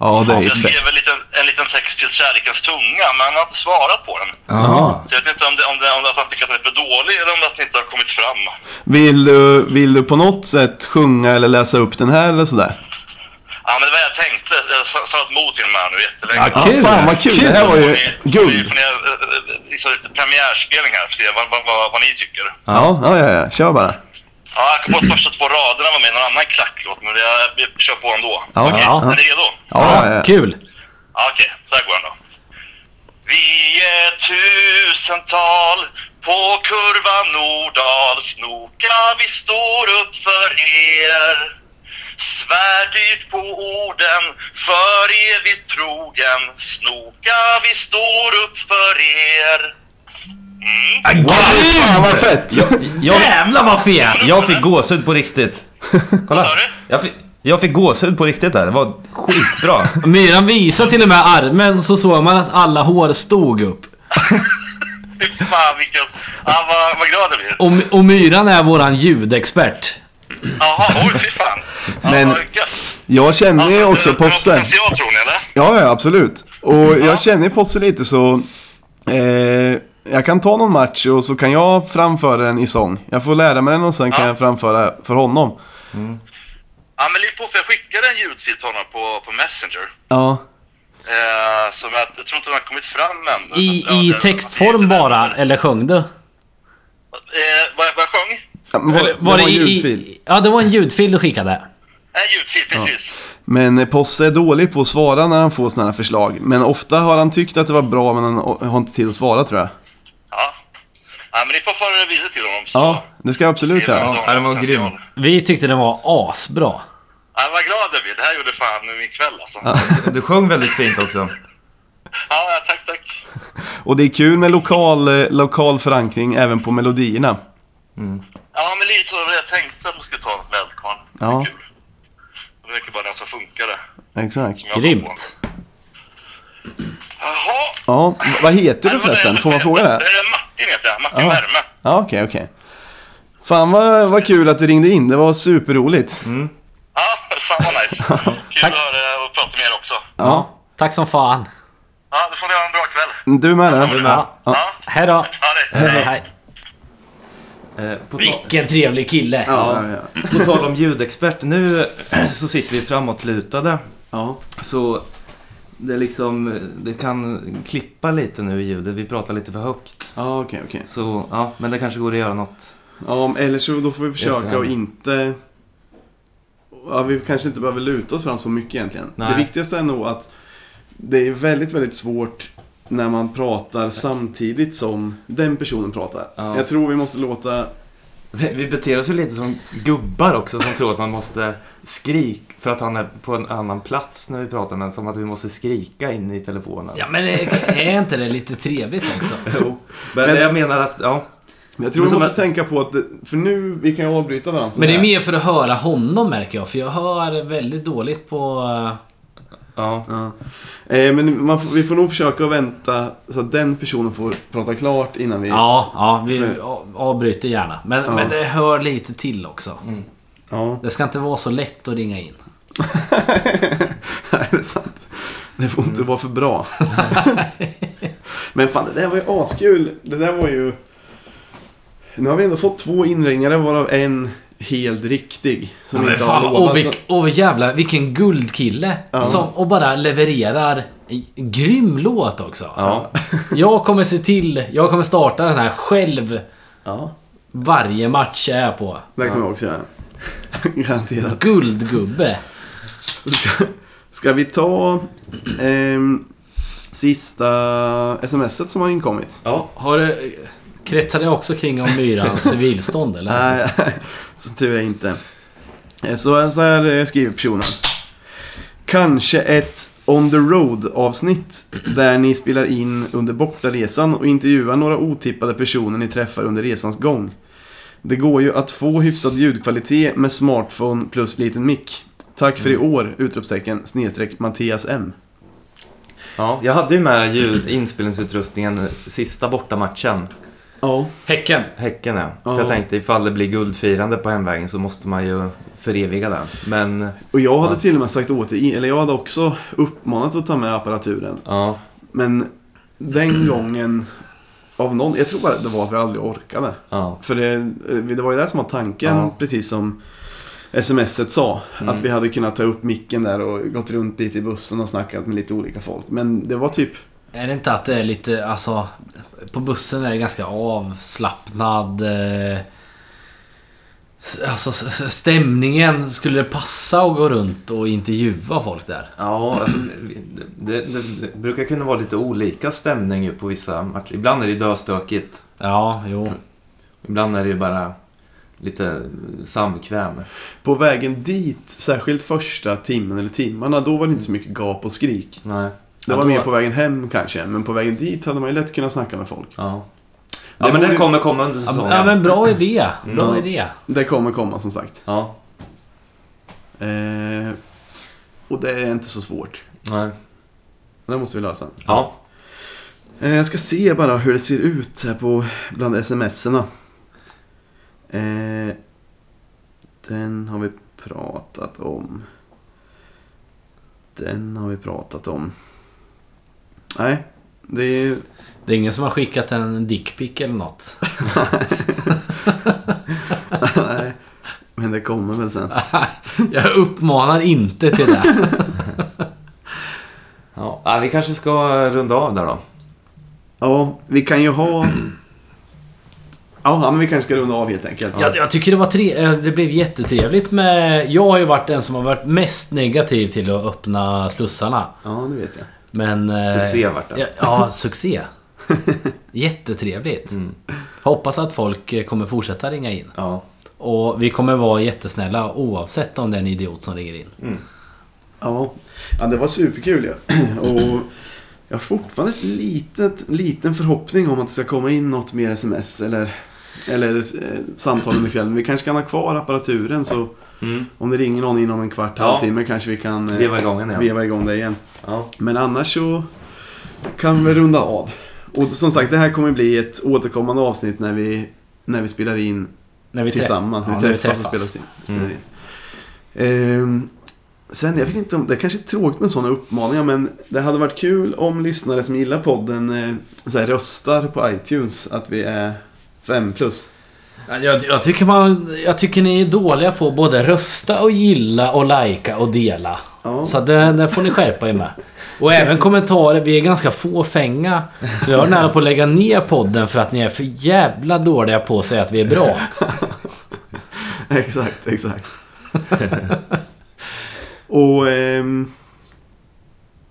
[SPEAKER 1] Ja, det är
[SPEAKER 5] Så jag skrev en liten, en liten text till Kärlekens tunga, men han har inte svarat på den.
[SPEAKER 3] Jaha.
[SPEAKER 5] Så jag vet inte om det, om det, om det att han tycker att den är för dålig eller om det att den inte har kommit fram.
[SPEAKER 1] Vill du, vill du på något sätt sjunga eller läsa upp den här eller sådär?
[SPEAKER 5] Ja, men det var jag tänkte. Jag sa sa ett mot till mig här nu jättelänge.
[SPEAKER 2] Ja,
[SPEAKER 1] Ja,
[SPEAKER 2] Kul.
[SPEAKER 1] fan vad kul. Det här var ju
[SPEAKER 5] Får ni- får ni-
[SPEAKER 1] guld.
[SPEAKER 5] Får ni eh, eh, liksom lite premiärspelning här för att se vad, vad, vad, vad ni tycker?
[SPEAKER 1] Ja, ja, ja, ja. Kör bara.
[SPEAKER 5] Ja, jag kom på att första två raderna var med i någon annan klacklåt, men jag, jag kör på ändå.
[SPEAKER 1] Ja,
[SPEAKER 5] Okej,
[SPEAKER 2] ja.
[SPEAKER 5] är ni redo?
[SPEAKER 1] Ja, ja, ja.
[SPEAKER 2] Kul.
[SPEAKER 5] Ja, Okej, så här går den då. Vi är tusental på kurvan Nordal Snoka, vi står upp för er. Svär dyrt på orden, för evigt trogen. Snoka, vi står upp för er. Mm.
[SPEAKER 1] Fan vad fett!
[SPEAKER 3] Jag,
[SPEAKER 2] Jävlar vad fet!
[SPEAKER 3] jag fick gåshud på riktigt.
[SPEAKER 5] Vad
[SPEAKER 3] Kolla.
[SPEAKER 5] sa du?
[SPEAKER 3] Jag fick, jag fick gåshud på riktigt där. Det var skitbra.
[SPEAKER 2] Myran visade till och med armen så såg man att alla hår stod upp.
[SPEAKER 5] Fy fan vilken... Ja, vad, vad glad jag blir.
[SPEAKER 2] Och, och Myran är våran ljudexpert.
[SPEAKER 5] Jaha, oj fy fan.
[SPEAKER 1] Men-
[SPEAKER 5] vad gött.
[SPEAKER 1] Jag känner
[SPEAKER 5] Ja,
[SPEAKER 1] också
[SPEAKER 5] det- det har
[SPEAKER 1] Posse.
[SPEAKER 5] potential tror ni eller?
[SPEAKER 1] Ja, ja, absolut. Och jag känner Posse lite så... Eh, jag kan ta någon match och så kan jag framföra den i sång. Jag får lära mig den och sen kan
[SPEAKER 5] Ja.
[SPEAKER 1] jag framföra för honom.
[SPEAKER 5] Ja, men lite på för jag skickade en ljudfil till honom på, på Messenger.
[SPEAKER 1] Ja.
[SPEAKER 5] Eh, som jag, jag tror inte den har kommit fram än.
[SPEAKER 2] I,
[SPEAKER 5] Ja,
[SPEAKER 2] i
[SPEAKER 5] det-
[SPEAKER 2] textform bara, eller sjöng du?
[SPEAKER 5] Eh, vad, vad jag sjöng?
[SPEAKER 1] ja men var,
[SPEAKER 2] Eller
[SPEAKER 1] det var en
[SPEAKER 2] i-
[SPEAKER 1] ljudfil.
[SPEAKER 2] I, ja, det var en ljudfil du skickade.
[SPEAKER 5] En ljudfil, precis.
[SPEAKER 1] Men eh, Posse är dålig på att svara när han får sådana här förslag. Men ofta har han tyckt att det var bra men han har inte tid att svara tror jag.
[SPEAKER 5] Ja. men ni får föra det vidare till honom. Så
[SPEAKER 1] Ja, det ska jag absolut göra.
[SPEAKER 3] Ja, den var grym.
[SPEAKER 2] Vi tyckte den var asbra.
[SPEAKER 5] Ja, vad glad jag blir. Det här gjorde fan min kväll alltså. Ja,
[SPEAKER 3] Du sjöng väldigt fint också.
[SPEAKER 5] ja tack, tack.
[SPEAKER 1] Och det är kul med lokal, eh, lokal förankring även på melodierna.
[SPEAKER 5] Ja, men lite så var jag tänkte att man skulle ta något med eldkvarn. Det är
[SPEAKER 1] Ja.
[SPEAKER 5] kul. Det verkar bara den som funkade.
[SPEAKER 1] Exakt.
[SPEAKER 5] som.
[SPEAKER 2] Grymt.
[SPEAKER 5] Jaha.
[SPEAKER 1] Ja, vad heter du förresten? Får man fråga det?
[SPEAKER 5] Martin heter jag. Martin
[SPEAKER 1] Ja.
[SPEAKER 5] Värme.
[SPEAKER 1] Ja, okej, okej. Fan vad, vad kul att du ringde in. Det var superroligt.
[SPEAKER 5] Ja, fan vad nice. Kul
[SPEAKER 2] Tack.
[SPEAKER 5] att höra och prata med er också.
[SPEAKER 1] Ja.
[SPEAKER 2] Tack som fan.
[SPEAKER 5] Ja, då får ni ha en bra kväll.
[SPEAKER 1] Du med det?
[SPEAKER 3] Du med.
[SPEAKER 2] Ja.
[SPEAKER 5] Ja,
[SPEAKER 2] Hej då.
[SPEAKER 5] det.
[SPEAKER 2] Hej, hej.
[SPEAKER 3] Eh, på,
[SPEAKER 2] Vilken trevlig kille.
[SPEAKER 1] Ja, ja,
[SPEAKER 3] på tal om ljudexpert. Nu så sitter vi framåtlutade.
[SPEAKER 1] ja.
[SPEAKER 3] Så det liksom, det kan klippa lite nu i ljudet. Vi pratar lite för högt.
[SPEAKER 1] Ja, okej, okej.
[SPEAKER 3] Så ja, men det kanske går att göra något.
[SPEAKER 1] Ja, eller så då får vi försöka och inte... Ja, vi kanske inte behöver luta oss fram så mycket egentligen.
[SPEAKER 3] Nej.
[SPEAKER 1] Det viktigaste är nog att det är väldigt, väldigt svårt när man pratar samtidigt som den personen pratar.
[SPEAKER 3] Ja.
[SPEAKER 1] Jag tror vi måste låta...
[SPEAKER 3] Vi beter oss ju lite som gubbar också som tror att man måste skrika för att han är på en annan plats när vi pratar men som att vi måste skrika in i telefonen.
[SPEAKER 2] Ja, men är är inte det lite trevligt också?
[SPEAKER 3] Jo. Men,
[SPEAKER 1] Men-
[SPEAKER 3] jag menar att, ja.
[SPEAKER 1] Men jag tror vi
[SPEAKER 3] som
[SPEAKER 1] måste
[SPEAKER 3] att-
[SPEAKER 1] tänka på att... För nu, vi kan ju avbryta varandra
[SPEAKER 2] Men det är mer för att höra honom märker jag. För jag hör väldigt dåligt på...
[SPEAKER 3] ja.
[SPEAKER 1] Ja. Eh, men man får, vi får nog försöka vänta så att den personen får prata klart innan vi...
[SPEAKER 2] Ja, ja vi
[SPEAKER 1] För-
[SPEAKER 2] avbryter gärna. Men,
[SPEAKER 1] Ja.
[SPEAKER 2] men det hör lite till också.
[SPEAKER 1] Ja.
[SPEAKER 2] Det ska inte vara så lätt att ringa in.
[SPEAKER 1] Nej, det är sant. Det får inte vara för bra. Men fan, det där var ju askul. Det där var ju... Nu har vi ändå fått två inringare varav en helt riktig. Som
[SPEAKER 2] Ja,
[SPEAKER 1] inte
[SPEAKER 2] fan,
[SPEAKER 1] har
[SPEAKER 2] och,
[SPEAKER 1] lovat.
[SPEAKER 2] vilk, och jävlar, vilken guldkille.
[SPEAKER 1] Ja.
[SPEAKER 2] Som, och bara levererar grym låt också.
[SPEAKER 3] Ja.
[SPEAKER 2] Jag kommer se till, jag kommer starta den här själv
[SPEAKER 1] Ja,
[SPEAKER 2] varje match jag är på.
[SPEAKER 1] det kommer jag också göra. Garanterat.
[SPEAKER 2] Guldgubbe.
[SPEAKER 1] Ska vi ta ehm, sista smset som har inkommit?
[SPEAKER 3] ja.
[SPEAKER 2] Har du... Kretsar det också kring om Myrans civilstånd eller?
[SPEAKER 1] Nej, så tur är inte. Eh, Så, så här eh, skriver personen. Kanske ett On the Road avsnitt där ni spelar in under bortaresan och intervjuar några otippade personer ni träffar under resans gång. Det går ju att få hyfsad ljudkvalitet med smartphone plus liten mick. Tack för i år! Utropstecken snedstreck Mattias M.
[SPEAKER 3] Ja, jag hade ju med ljud, inspelningsutrustningen sista bortamatchen.
[SPEAKER 1] Ja.
[SPEAKER 2] Häcken.
[SPEAKER 3] Häcken ja.
[SPEAKER 1] Ja.
[SPEAKER 3] För jag tänkte ifall det blir guldfirande på hemvägen så måste man ju föreviga den. Men
[SPEAKER 1] Och jag hade
[SPEAKER 3] Ja.
[SPEAKER 1] till och med sagt åt dig, eller jag hade också uppmanat att ta med apparaturen.
[SPEAKER 3] ja,
[SPEAKER 1] Men den gången, av någon, jag tror bara det var att vi aldrig orkade.
[SPEAKER 3] ja,
[SPEAKER 1] För det, det var ju det som var tanken,
[SPEAKER 3] Ja.
[SPEAKER 1] precis som smset sa.
[SPEAKER 3] Mm.
[SPEAKER 1] Att vi hade kunnat ta upp micken där och gått runt lite i bussen och snackat med lite olika folk. Men det var typ,
[SPEAKER 2] Är det inte att det är lite, alltså... På bussen är det ganska avslappnad... Eh, alltså stämningen, skulle det passa att gå runt och intervjua folk där?
[SPEAKER 3] ja alltså, det, det, det brukar kunna vara lite olika stämning ju på vissa matcher. Ibland är det döstökigt.
[SPEAKER 2] Ja, jo.
[SPEAKER 3] Ibland är det ju bara lite samkväm.
[SPEAKER 1] på vägen dit, särskilt första timmen eller timmarna, då var det inte så mycket gap och skrik.
[SPEAKER 3] Nej.
[SPEAKER 1] Det
[SPEAKER 3] Ja,
[SPEAKER 1] var
[SPEAKER 3] då-
[SPEAKER 1] mer på vägen hem kanske, men på vägen dit hade man ju lätt kunnat snacka med folk.
[SPEAKER 3] Ja.
[SPEAKER 1] Det
[SPEAKER 3] Ja, men
[SPEAKER 1] borde-
[SPEAKER 3] den kommer komma under säsongen.
[SPEAKER 2] men- ja, men bra idé. Bra
[SPEAKER 1] Mm.
[SPEAKER 2] idé.
[SPEAKER 1] Det kommer komma som sagt.
[SPEAKER 3] Ja,
[SPEAKER 1] Eh, och det är inte så svårt.
[SPEAKER 3] nej.
[SPEAKER 1] Det måste vi lösa.
[SPEAKER 3] Ja.
[SPEAKER 1] Eh, jag ska se bara hur det ser ut här på bland smserna. Eh, den har vi pratat om. Den har vi pratat om. Nej, det är...
[SPEAKER 2] Det är ingen som har skickat en dickpic eller något?
[SPEAKER 1] Nej, men det kommer väl sen.
[SPEAKER 2] Jag uppmanar inte till det.
[SPEAKER 3] Ja, ja, vi kanske ska runda av där då.
[SPEAKER 1] Ja, vi kan ju ha... Ja, men vi kanske ska runda av helt enkelt.
[SPEAKER 2] Jag, jag tycker det var tre... eh, Det blev jättetrevligt med... Jag har ju varit den som har varit mest negativ till att öppna slussarna.
[SPEAKER 1] Ja, det vet jag.
[SPEAKER 2] Men... eh,
[SPEAKER 3] Succé vart det.
[SPEAKER 2] Ja, ja succé. Jättetrevligt.
[SPEAKER 3] Mm.
[SPEAKER 2] Hoppas att folk eh, kommer fortsätta ringa in.
[SPEAKER 3] Ja.
[SPEAKER 2] Och vi kommer vara jättesnälla oavsett om det är en idiot som ringer in.
[SPEAKER 3] Mm.
[SPEAKER 1] Ja, ja det var superkul ja. Och jag har fortfarande ett litet, liten förhoppning om att det ska komma in något mer sms eller, eller eh, samtal under kvällen. Vi kanske kan ha kvar apparaturen så
[SPEAKER 3] Mm.
[SPEAKER 1] om det ringer någon inom en kvart,
[SPEAKER 3] Ja.
[SPEAKER 1] halvtimme kanske vi kan eh,
[SPEAKER 3] Veva igång igen.
[SPEAKER 1] veva igång det igen.
[SPEAKER 3] Ja.
[SPEAKER 1] Men annars så kan vi runda av. Och som sagt, det här kommer bli ett återkommande avsnitt när vi, när vi spelar in
[SPEAKER 2] När vi
[SPEAKER 1] tillsammans.
[SPEAKER 2] Träff...
[SPEAKER 1] vi
[SPEAKER 2] Ja, när
[SPEAKER 1] träffas, och spelar in.
[SPEAKER 3] Mm.
[SPEAKER 1] Ehm, sen, jag vet inte om, det kanske är tråkigt med sådana uppmaningar, men det hade varit kul om lyssnare som gillar podden eh, så här, röstar på iTunes att vi är 5 plus.
[SPEAKER 2] Ja, Jag, jag, tycker man, jag tycker ni är dåliga på både rösta och gilla och lajka och dela.
[SPEAKER 1] Ja.
[SPEAKER 2] Så det, det får ni skärpa er med. Och även kommentarer. Vi är ganska fåfänga. Så jag är nära på att lägga ner podden för att ni är för jävla dåliga på att säga att vi är bra.
[SPEAKER 1] exakt, exakt. och ehm,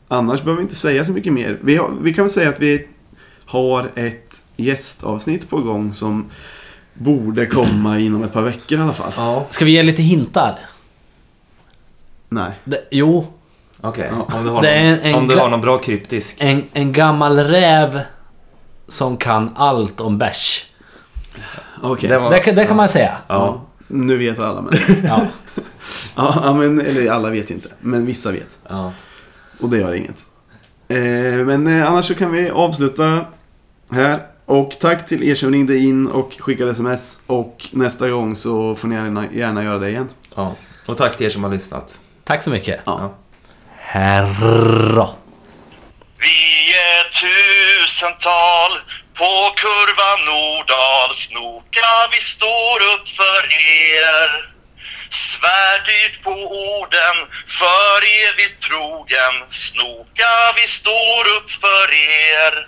[SPEAKER 1] annars behöver vi inte säga så mycket mer. Vi, har, vi kan väl säga att vi har ett gästavsnitt på gång som borde komma inom ett par veckor i alla fall.
[SPEAKER 3] Ja.
[SPEAKER 2] Ska vi ge lite hintar?
[SPEAKER 1] Nej.
[SPEAKER 2] Det, jo,
[SPEAKER 3] Okej,
[SPEAKER 1] Ja.
[SPEAKER 3] om, du har
[SPEAKER 2] Det är
[SPEAKER 3] någon,
[SPEAKER 2] en
[SPEAKER 3] om du har någon bra kryptisk.
[SPEAKER 2] en, en gammal räv som kan allt om bärs.
[SPEAKER 1] Okej.
[SPEAKER 3] Det var-
[SPEAKER 2] Det, kan- det kan man säga.
[SPEAKER 1] Ja. Nu vet alla men.
[SPEAKER 2] Ja.
[SPEAKER 1] ja, ja, men eller alla vet inte. Men vissa vet.
[SPEAKER 3] Ja.
[SPEAKER 1] Och det gör inget. Eh, men eh, annars så kan vi avsluta här. Och tack till er som ringde in och skickade sms. Och nästa gång så får ni gärna, gärna göra det igen.
[SPEAKER 3] ja. Och tack till er som har lyssnat.
[SPEAKER 2] Tack så mycket.
[SPEAKER 1] Ja.
[SPEAKER 2] Herra.
[SPEAKER 5] Vi är tusental på kurvan Nordal Snoka, vi står upp för er Svärdyrt på orden, för evigt trogen Snoka, vi står upp för er